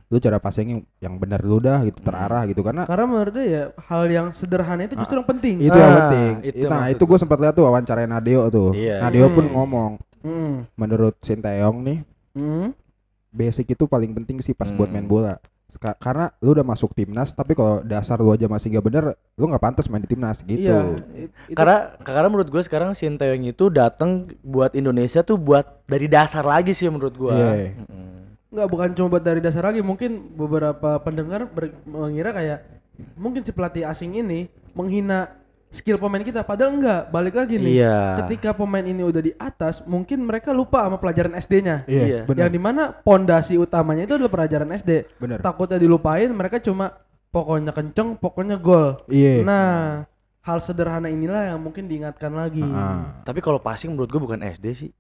lu cara passing yang benar dulu dah gitu terarah gitu karena Karena menurut dia ya hal yang sederhana itu justru yang penting. itu yang Ah, penting. itu nah, itu gue sempat lihat tuh wawancara Nadeo tuh. Iya. Nadeo pun Hmm. ngomong Hmm. menurut Sinteyong nih Hmm. basic itu paling penting sih pas buat Hmm. main bola. Ska- karena lu udah masuk timnas tapi kalau dasar lu aja masih gak bener lu nggak pantas main di timnas gitu. Iya. itu- Karena karena menurut gue sekarang Sinteyong itu datang buat Indonesia tuh buat dari dasar lagi sih menurut gue. Iya. Enggak bukan cuma buat dari dasar lagi, mungkin beberapa pendengar mengira kayak mungkin si pelatih asing ini menghina skill pemain kita padahal enggak. Balik lagi nih. Iya. Ketika pemain ini udah di atas, mungkin mereka lupa sama pelajaran SD-nya. Iya, Iya. benar. Yang di mana pondasi utamanya itu adalah pelajaran SD. Benar. Takutnya dilupain, mereka cuma pokoknya kenceng, pokoknya gol. Iya. Nah, hal sederhana inilah yang mungkin diingatkan lagi. Ah. Tapi kalau passing menurut gue bukan SD sih.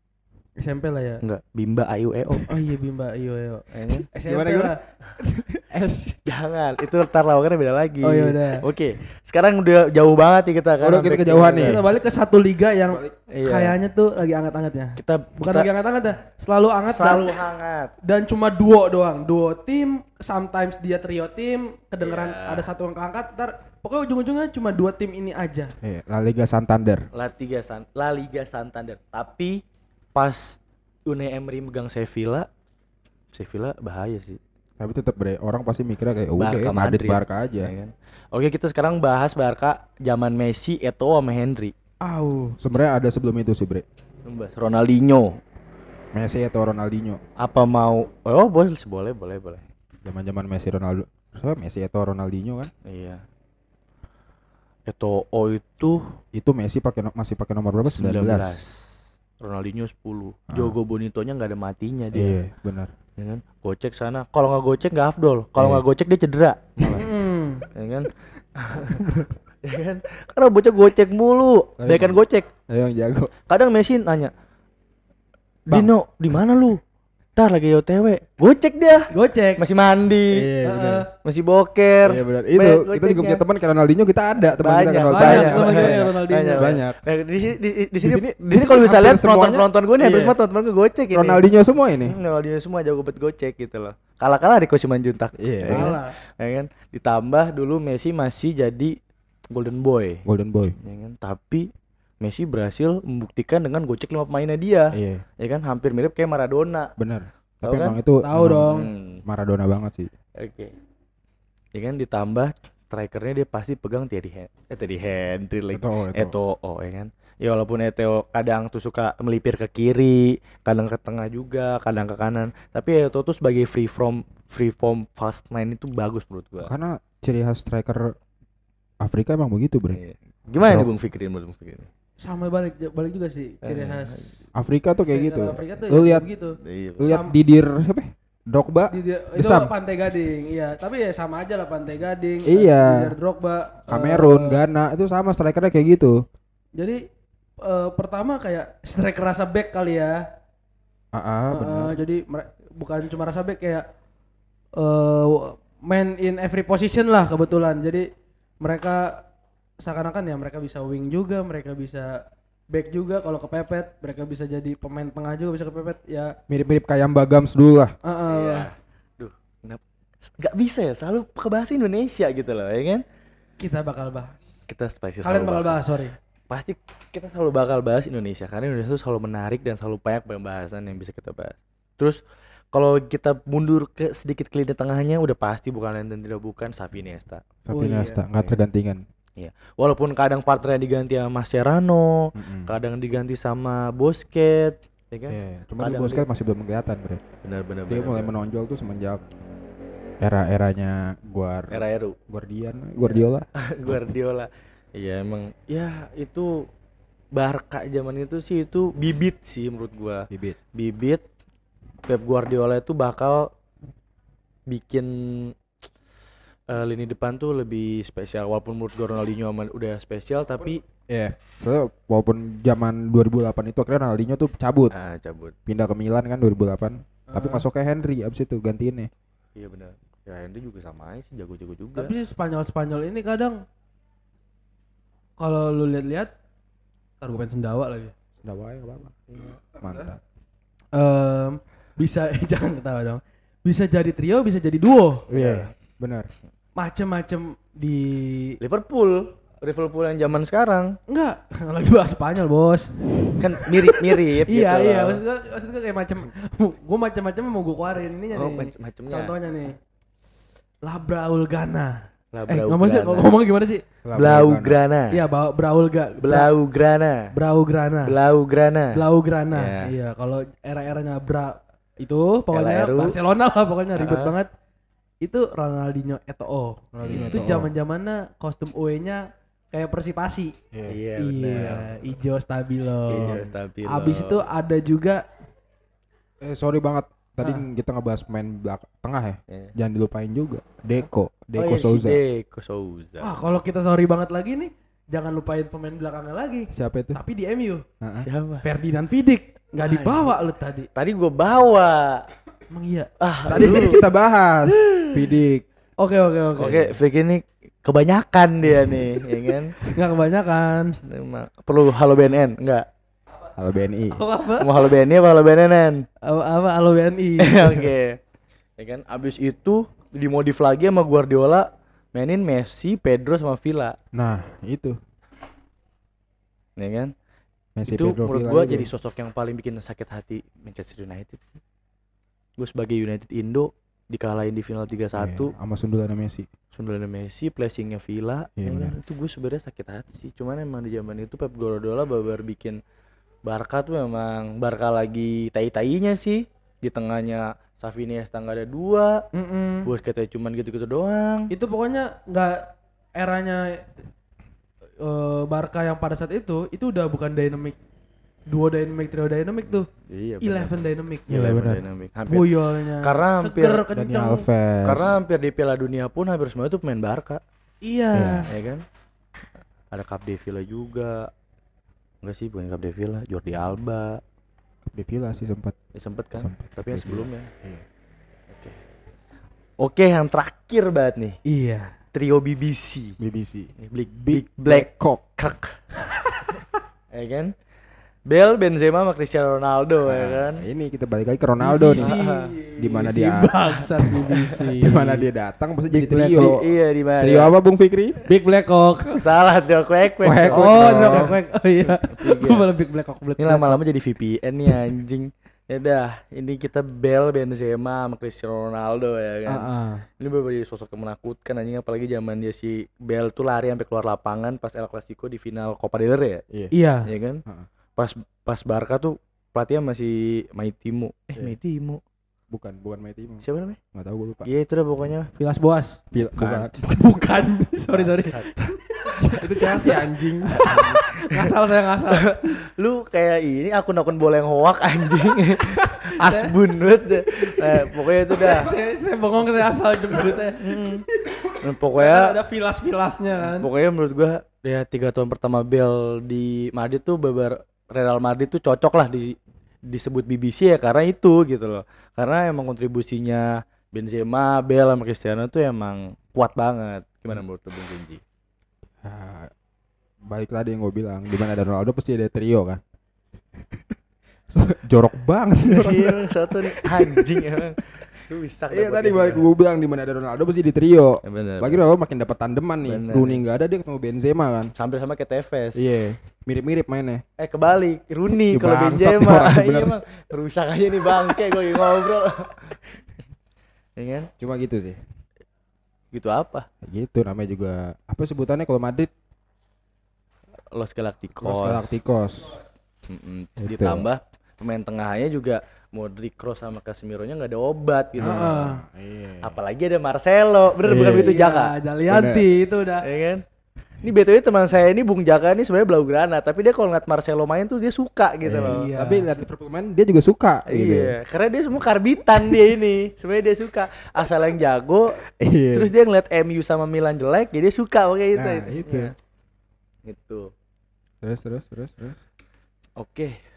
SMP lah ya. Enggak, Bimba Ayu EO. Oh iya Bimba. Ya kan? SMP Gimana, gimana? lah. [laughs] Jangan, itu ntar lawakannya beda lagi. Oh, yaudah. Oke, sekarang udah jauh banget nih kita kan. Udah, kita kejauhan nih. Kita balik ke satu liga yang Iya. kayaknya tuh lagi anget-angetnya. Kita Bukan kita lagi anget-anget ya, selalu anget selalu dan, hangat. dan cuma duo doang. Duo tim, sometimes dia trio tim, kedengeran Iya. ada satu yang keangkat, ntar pokoknya ujung-ujungnya cuma dua tim ini aja. Iya, La Liga Santander. La Liga San La Liga Santander. Tapi pas Unai Emery megang Sevilla, Sevilla bahaya sih. Tapi tetap bre, orang pasti mikirnya kayak udah Barca ya, Madrid Madrid. Barca aja. Ya kan? Oke, kita sekarang bahas Barca zaman Messi, Eto'o sama Henry. Au. Sebenarnya ada sebelum itu sih bre. Ronaldinho. Messi atau Ronaldinho. Apa mau Oh, boleh, boleh, boleh, boleh. Zaman-zaman Messi Ronaldo. Siapa Messi atau Ronaldinho kan? Iya. Eto'o itu Itu Messi pakai no- masih pakai nomor berapa? 19. 19. Ronaldinho 10. Ah. Jogo Bonitonya nggak ada matinya dia. Iya, benar. Ya kan? Gocek sana. Kalau nggak gocek nggak afdol. Kalau Iya. nggak gocek dia cedera. Hmm. ya kan? [laughs] ya kan? Karena bocah gocek mulu. Baik kan gocek. Ayo yang jago. Kadang Messi nanya, Bang. Dino, di mana lu? Ntar lagi OTW. Gocek dia. Gocek. Masih mandi. Iya. Heeh. Masih boker. Iya benar. Banyak Itu kita juga punya teman kayak Ronaldinho kita ada teman kita Banyak, kayak banyak, Ronaldinho. kayak Ronaldinho. Banyak. Nah, di sini di, sini Di sini- kalau bisa lihat semuanya- penonton penonton gue nih hampir iya. semua teman-teman gue gocek ini. Ronaldinho semua ini. Hmm, Ronaldinho semua jago bet gocek gitu loh. Kalah-kalah di Simanjuntak. Iya. Ya kan? Malah. Ya kan? Ditambah dulu Messi masih jadi golden boy. Golden Boy. Ya kan? Tapi Messi berhasil membuktikan dengan gocek lima pemainnya dia. Iya, Ya kan? Hampir mirip kayak Maradona. benar. Tapi kan? emang itu Tahu dong. Hmm, Maradona banget sih. Oke. Ya kan ditambah strikernya dia pasti pegang Thierry Hen eh Thierry Henry lagi. Eto'o, Eto'o. Eto'o ya kan. Ya walaupun Eto'o kadang tuh suka melipir ke kiri, kadang ke tengah juga, kadang ke kanan. Tapi Eto'o tuh sebagai free from free form fast nine itu bagus menurut gua. Karena ciri khas striker Afrika emang begitu, Bre. Iya. Gimana nih. Bung Fikri menurut Bung Fikri? Sama balik balik juga sih ciri Eh, khas Afrika tuh kayak gitu. Afrika tuh Lu ya lihat gitu. Iya. Lu lihat Didier siapa? ya? Drogba. Di, di- itu Desam. Pantai Gading, iya. Tapi ya sama aja lah Pantai Gading. Iya. Didier Drogba. eh, Kamerun, Ghana itu sama strikernya kayak gitu. Jadi eh, pertama kayak striker rasa back kali ya. Ah, Eh, benar. jadi bukan cuma rasa back kayak eh man in every position lah kebetulan. Jadi mereka seakan-akan ya mereka bisa wing juga, mereka bisa back juga kalau kepepet, mereka bisa jadi pemain tengah juga bisa kepepet ya. Mirip-mirip kayak Bagams dulu lah. eh, eh, Iya. Duh, kenapa? Gak bisa ya, selalu ke bahasa Indonesia gitu loh, ya kan? kita bakal bahas. Kita spicy Kalian bakal bahas, sorry. Pasti kita selalu bakal bahas Indonesia karena Indonesia itu selalu menarik dan selalu banyak pembahasan yang bisa kita bahas. Terus kalau kita mundur ke sedikit ke lini tengahnya udah pasti bukan lain dan tidak bukan Xavi Iniesta. Tapi Oh, iya. Nesta tergantikan. Walaupun kadang partnernya diganti sama Mascherano, Mm-mm. kadang diganti sama Busquets, ya kan? Iya, cuma di Kadang Busquets dia- masih belum kelihatan, Bre. Benar-benar. Dia mulai menonjol tuh semenjak era-eranya Guar era Eru. Guardian, Guardiola. [laughs] Guardiola. Iya emang ya itu Barca zaman itu sih itu bibit sih menurut gua. Bibit. Bibit Pep Guardiola itu bakal bikin eh, lini depan tuh lebih spesial walaupun menurut gua Ronaldinho aman udah spesial tapi Iya. Soalnya walaupun zaman 2008 itu akhirnya Ronaldinho tuh cabut, ah cabut. pindah ke Milan kan 2008. Tapi Ah. masuk ke Henry abis itu gantiinnya. Iya benar. Ya Henry juga sama aja sih jago-jago juga. Tapi Spanyol-Spanyol ini kadang kalau lu lihat-lihat gue pengen sendawa lagi. Wae nggak apa-apa. Mantap. Em, bisa [laughs] jangan ketawa dong. Bisa jadi trio, bisa jadi duo. Iya, benar. Macem-macem di Liverpool, Liverpool yang zaman sekarang enggak [laughs] lagi bahas Spanyol, Bos. kan mirip-mirip [laughs] gitu iya, iya, maksud gua, maksud gua kayak macem gua macem-macem mau gua keluarin ininya Oh, nih. macem-macemnya. Contohnya nih. Labraul Gana. Lah, Eh, ngomong sih Blaugrana. ngomong gimana sih? Blaugrana. Iya, Ga Blaugrana. Blaugrana. Blaugrana. Blaugrana. Iya. Iya, kalau era-eranya Bra itu pokoknya. Barcelona lah pokoknya ribet banget. Itu Ronaldinho Eto'o. Ronaldinho itu zaman-zamannya kostum UE-nya kayak Persipasi. Iya. Iya, Iya, benar. hijau stabilo. Iya, stabilo. Abis itu ada juga Eh sorry banget. Tadi Ah. kita ngebahas main belak tengah ya. Iya. Jangan dilupain juga. Deko, Deko oh, iya, si Souza. Deco Souza. Wah, kalau kita sorry banget lagi nih, jangan lupain pemain belakangnya lagi. Siapa itu? Tapi di MU, Heeh. Siapa? Ferdinand Vidic nggak Ah, dibawa lu tadi. Tadi gua bawa. Emang iya. Ah, Tadi aduh. tadi kita bahas [gasps] Vidik. Oke, oke, oke. Oke, Vic ini kebanyakan dia nih, ya kan? Nggak kebanyakan. Perlu halo BNN? Enggak. Halo BNI. Apa? Mau halo BNI apa halo BNN? Apa, apa Halo BNI. [laughs] Oke. Ya kan? Abis itu dimodif lagi sama Guardiola mainin Messi, Pedro sama Villa, Nah, itu. ya kan? Messi itu Pedro menurut Villa gua jadi sosok yang paling bikin sakit hati Manchester United. Gue sebagai United Indo dikalahin di final 3-1 Iya, sama sundulannya Messi. sundulannya Messi, placingnya Villa, Iya, ya kan? itu gue sebenarnya sakit hati sih. Cuman emang di zaman itu Pep Guardiola baru bikin Barca tuh memang Barca lagi tai-tainya sih. Di tengahnya Xavi Iniesta nggak ada dua, Mm-mm. Busquets cuman gitu-gitu doang. Itu pokoknya nggak eranya eh, Barca yang pada saat itu itu udah bukan dynamic duo dynamic trio dynamic tuh Iya, eleven dynamic Iya, Eleven benar. dynamic. Hampir, Boyolnya Karena hampir seger kenceng karena hampir di Piala Dunia pun hampir semua itu pemain Barca, iya ya kan? Ada Capdevila juga. Enggak sih, bukan Capdevila, Jordi Alba. di Villa sih sempat. Ya, sempet kan? Sempet. Tapi yang sebelumnya. Iya. Oke. Oke, yang terakhir banget nih. iya Trio BBC. BBC. Big, Big Big Black Cock. Krek. [laughs] ya kan? Bel, Benzema sama Cristiano Ronaldo ya kan? Nah, ini kita balik lagi ke Ronaldo BBC. nih. Di mana dia- bangsat BBC Di mana dia datang pasti jadi Black trio. Di- iya di mana? Trio apa Bung Fikri? Big Black Cock Salah trio kwek kwek. Oh dong. no kwek oh iya Tiga. gue malah Big Black Black Ini lama-lama jadi VPN nih anjing. Ya dah, ini kita Bel, Benzema sama Cristiano Ronaldo ya kan. Ah, ah. Ini beberapa jadi sosok yang menakutkan anjing apalagi zaman dia si Bel tuh lari sampai keluar lapangan pas El Clasico di final Copa del Rey ya. Iya. Iya. Ya kan? Heeh. Pas pas Barca tuh pelatihnya masih Maitimo. Eh, Iya. Maitimo. Bukan, bukan Mighty Mo. Siapa namanya? Enggak tahu gue lupa. Iya, itu dah pokoknya. Vilas Boas. Pil- Bukan. bukan. [laughs] Bukan. sorry sorry. [laughs] itu Chelsea anjing. [laughs] Ngasal saya ngasal. Lu kayak ini akun-akun bola yang hoak anjing. Asbun banget deh. Eh, pokoknya itu dah. saya, saya bengong saya asal jemputnya. Mm. Nah, pokoknya ada vilas-vilasnya kan. pokoknya menurut gua ya tiga tahun pertama Bel di Madrid tuh beber Real Madrid tuh cocok lah di disebut BBC ya karena itu gitu loh karena emang kontribusinya Benzema, Bel sama Cristiano tuh emang kuat banget gimana menurut lu Bung Genji? Ah, balik tadi yang gue bilang, di mana ada Ronaldo pasti ada trio kan. [laughs] [laughs] Jorok banget. Iya satu nih anjing emang lu bisa Iya tadi balik gue bilang di mana ada Ronaldo pasti di trio. ya, bener. Lagi Ronaldo makin dapat tandeman nih. Bener. Rooney nggak ada dia ketemu Benzema kan. sampai sama kayak Tevez Iya, mirip-mirip mainnya. eh kebalik Rooney kalau Benzema iya emang rusak aja nih bangke gue ngobrol ya kan Cuma gitu sih. gitu apa Gitu namanya juga apa sebutannya kalau Madrid Los Galacticos Los Galacticos. Mm-mm. Gitu. ditambah pemain tengahnya juga Modric, Kroos sama Casemiro-nya nggak ada obat gitu. Ah, Iya. Apalagi ada Marcelo, bener bukan Iya. begitu Jaka? Iya, Jalianti itu udah. Ya kan? Ini BTW teman saya ini Bung Jaka ini sebenarnya blaugrana, tapi dia kalau ngeliat Marcelo main tuh dia suka gitu loh. Iya. Tapi lihat Liverpool main dia juga suka gitu. Iya, karena dia semua karbitan dia ini. Sebenarnya dia suka asal yang jago. Iya. Terus dia ngeliat MU sama Milan jelek, jadi dia suka oke itu. Nah, itu. Iya. Gitu. Terus terus terus terus. Oke.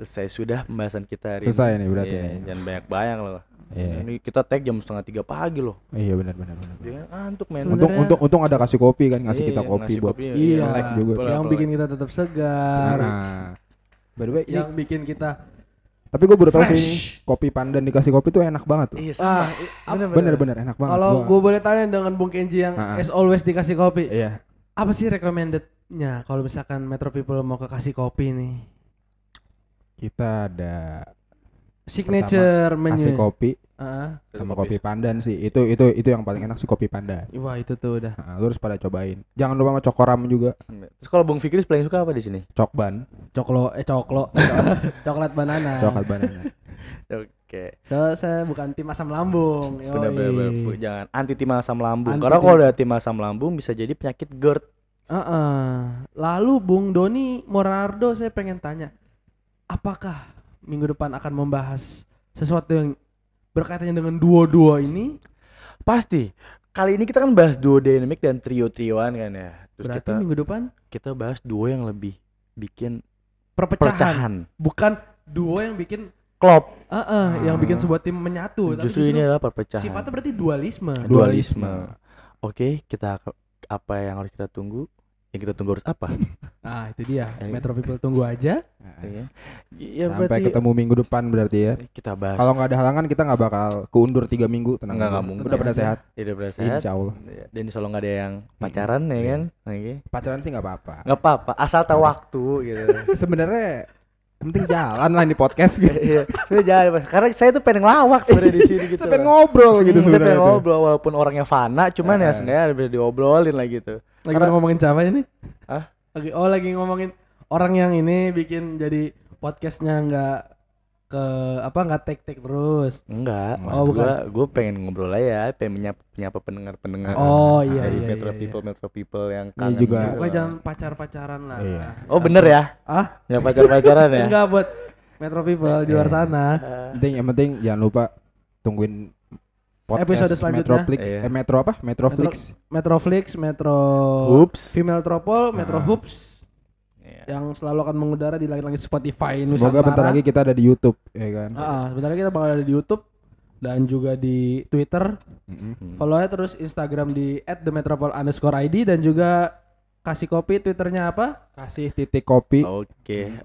Selesai sudah pembahasan kita hari Selesai ini. nih berarti Iya, nih. Jangan banyak bayang loh. Iya. Ini kita tag jam setengah tiga pagi loh. Iya benar benar benar. Dia ngantuk men. Untung untung untung ada kasih kopi kan ngasih Iya, kita kopi buat kopi, Iya, melek juga. Boleh, yang boleh. bikin kita tetap segar. Nah, by the way, ini, Yang bikin kita tapi gue baru tahu sih ini, kopi pandan dikasih kopi tuh enak banget tuh. Iya, ah, sama. i- Bener-bener enak banget. kalau Gua- gue boleh tanya dengan Bung Kenji yang Ah, ah. as always dikasih kopi, iya apa sih recommendednya kalau misalkan Metro People mau ke kasih kopi nih? Kita ada Signature kasih menu. kopi Ah, sama kopi pandan sih. Itu itu itu yang paling enak sih kopi pandan. wah itu tuh udah. Nah, lu harus pada cobain. Jangan lupa sama cokoram juga. Terus kalau Bung Fikri paling suka apa di sini? Cokban, Coklo, eh coklo, [laughs] coklat banana. coklat banana. [laughs] Oke. So, saya bukan tim asam lambung. Benar benar benar. Bu, jangan anti tim asam lambung. Anti Karena kalau ada tim asam lambung bisa jadi penyakit GERD. Heeh. Lalu Bung Doni Morardo saya pengen tanya, apakah minggu depan akan membahas sesuatu yang berkaitannya dengan duo-duo ini? Pasti. Kali ini kita kan bahas duo dynamic dan trio-trioan kan ya. Terus Berarti kita minggu depan kita bahas duo yang lebih bikin perpecahan, perpecahan. bukan duo yang bikin Klop. Heeh, yang bikin sebuah tim menyatu. tapi Justru ini adalah perpecahan. sifatnya berarti dualisme. dualisme. Oke, kita apa yang harus kita tunggu? Yang kita tunggu harus apa? Nah, [laughs] itu dia. Eh. Metro People tunggu aja. Iya. Ya, Sampai berarti ketemu minggu depan berarti ya. kita bahas. Kalau nggak ada halangan kita nggak bakal keundur tiga minggu tenang. Nggak, nggak mungkin. Udah pada sehat. Ya, udah berasa sehat. Insya Allah. Ya, Dan insya Allah nggak ada yang pacaran ya Iya. kan? Oke. Pacaran sih nggak apa-apa. Nggak apa-apa, asal tahu waktu gitu. [laughs] Sebenarnya penting jalan lah ini podcast gitu. Iya, Mas. karena saya tuh pengen ngelawak sebenarnya di sini gitu. Kita pengen ngobrol gitu Hmm, saya sebenarnya. pengen ngobrol walaupun orangnya fana, cuman ya Eh. seenggaknya ada bisa diobrolin lah gitu. Lagi Karena- ngomongin siapa ini? Hah? Lagi oh lagi ngomongin orang yang ini bikin jadi podcastnya nggak ke apa nggak take take terus. Enggak, Oh, maksud bukan. gua gua pengen ngobrol aja, pengen menyapa, menyapa pendengar-pendengar. Oh iya dari iya. Metro iya, iya. People, Metro People yang Ini kangen juga- gitu Pokoknya jangan pacar-pacaran lah. Iya. Oh bener ya? Ah? Ya pacar-pacaran ya? [laughs] Enggak buat Metro People di luar Iya. sana. Eh, Penting yang penting jangan lupa tungguin podcast Episode selanjutnya. Metroflix Iya. eh, Metro apa? Metroflix. Metroflix, Metro Oops. Female Tropol, Metro Ah. Hoops Iya. yang selalu akan mengudara di langit-langit Spotify Semoga Nusantara. bentar lagi kita ada di YouTube ya kan. Ah, ah, bentar lagi kita bakal ada di YouTube dan juga di Twitter. Mm-mm. Hmm. Follow aja terus Instagram di @themetropol_id dan juga kasih kopi Twitternya apa? Kasih titik kopi. Oke.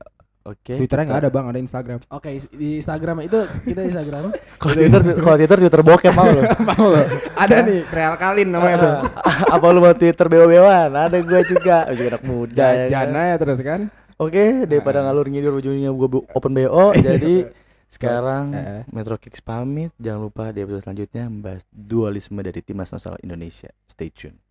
Oke. Twitternya nggak ada bang, ada Instagram. Oke, di Instagram itu kita Instagram. [laughs] Kalau Twitter, kalau Twitter Twitter bokep mau lo. [laughs] Mau lo? Ada nih, Real Kalin namanya tuh. [laughs] Apa lu mau Twitter bewa-bewan? Ada gua juga. Gua juga anak muda ya. Jajan kan? terus kan. Oke, daripada ngalur ngidur ujungnya gua bu- open BO, jadi Sekarang eh. Metro Kicks pamit. Jangan lupa di episode selanjutnya membahas dualisme dari timnas nasional Indonesia. Stay tune.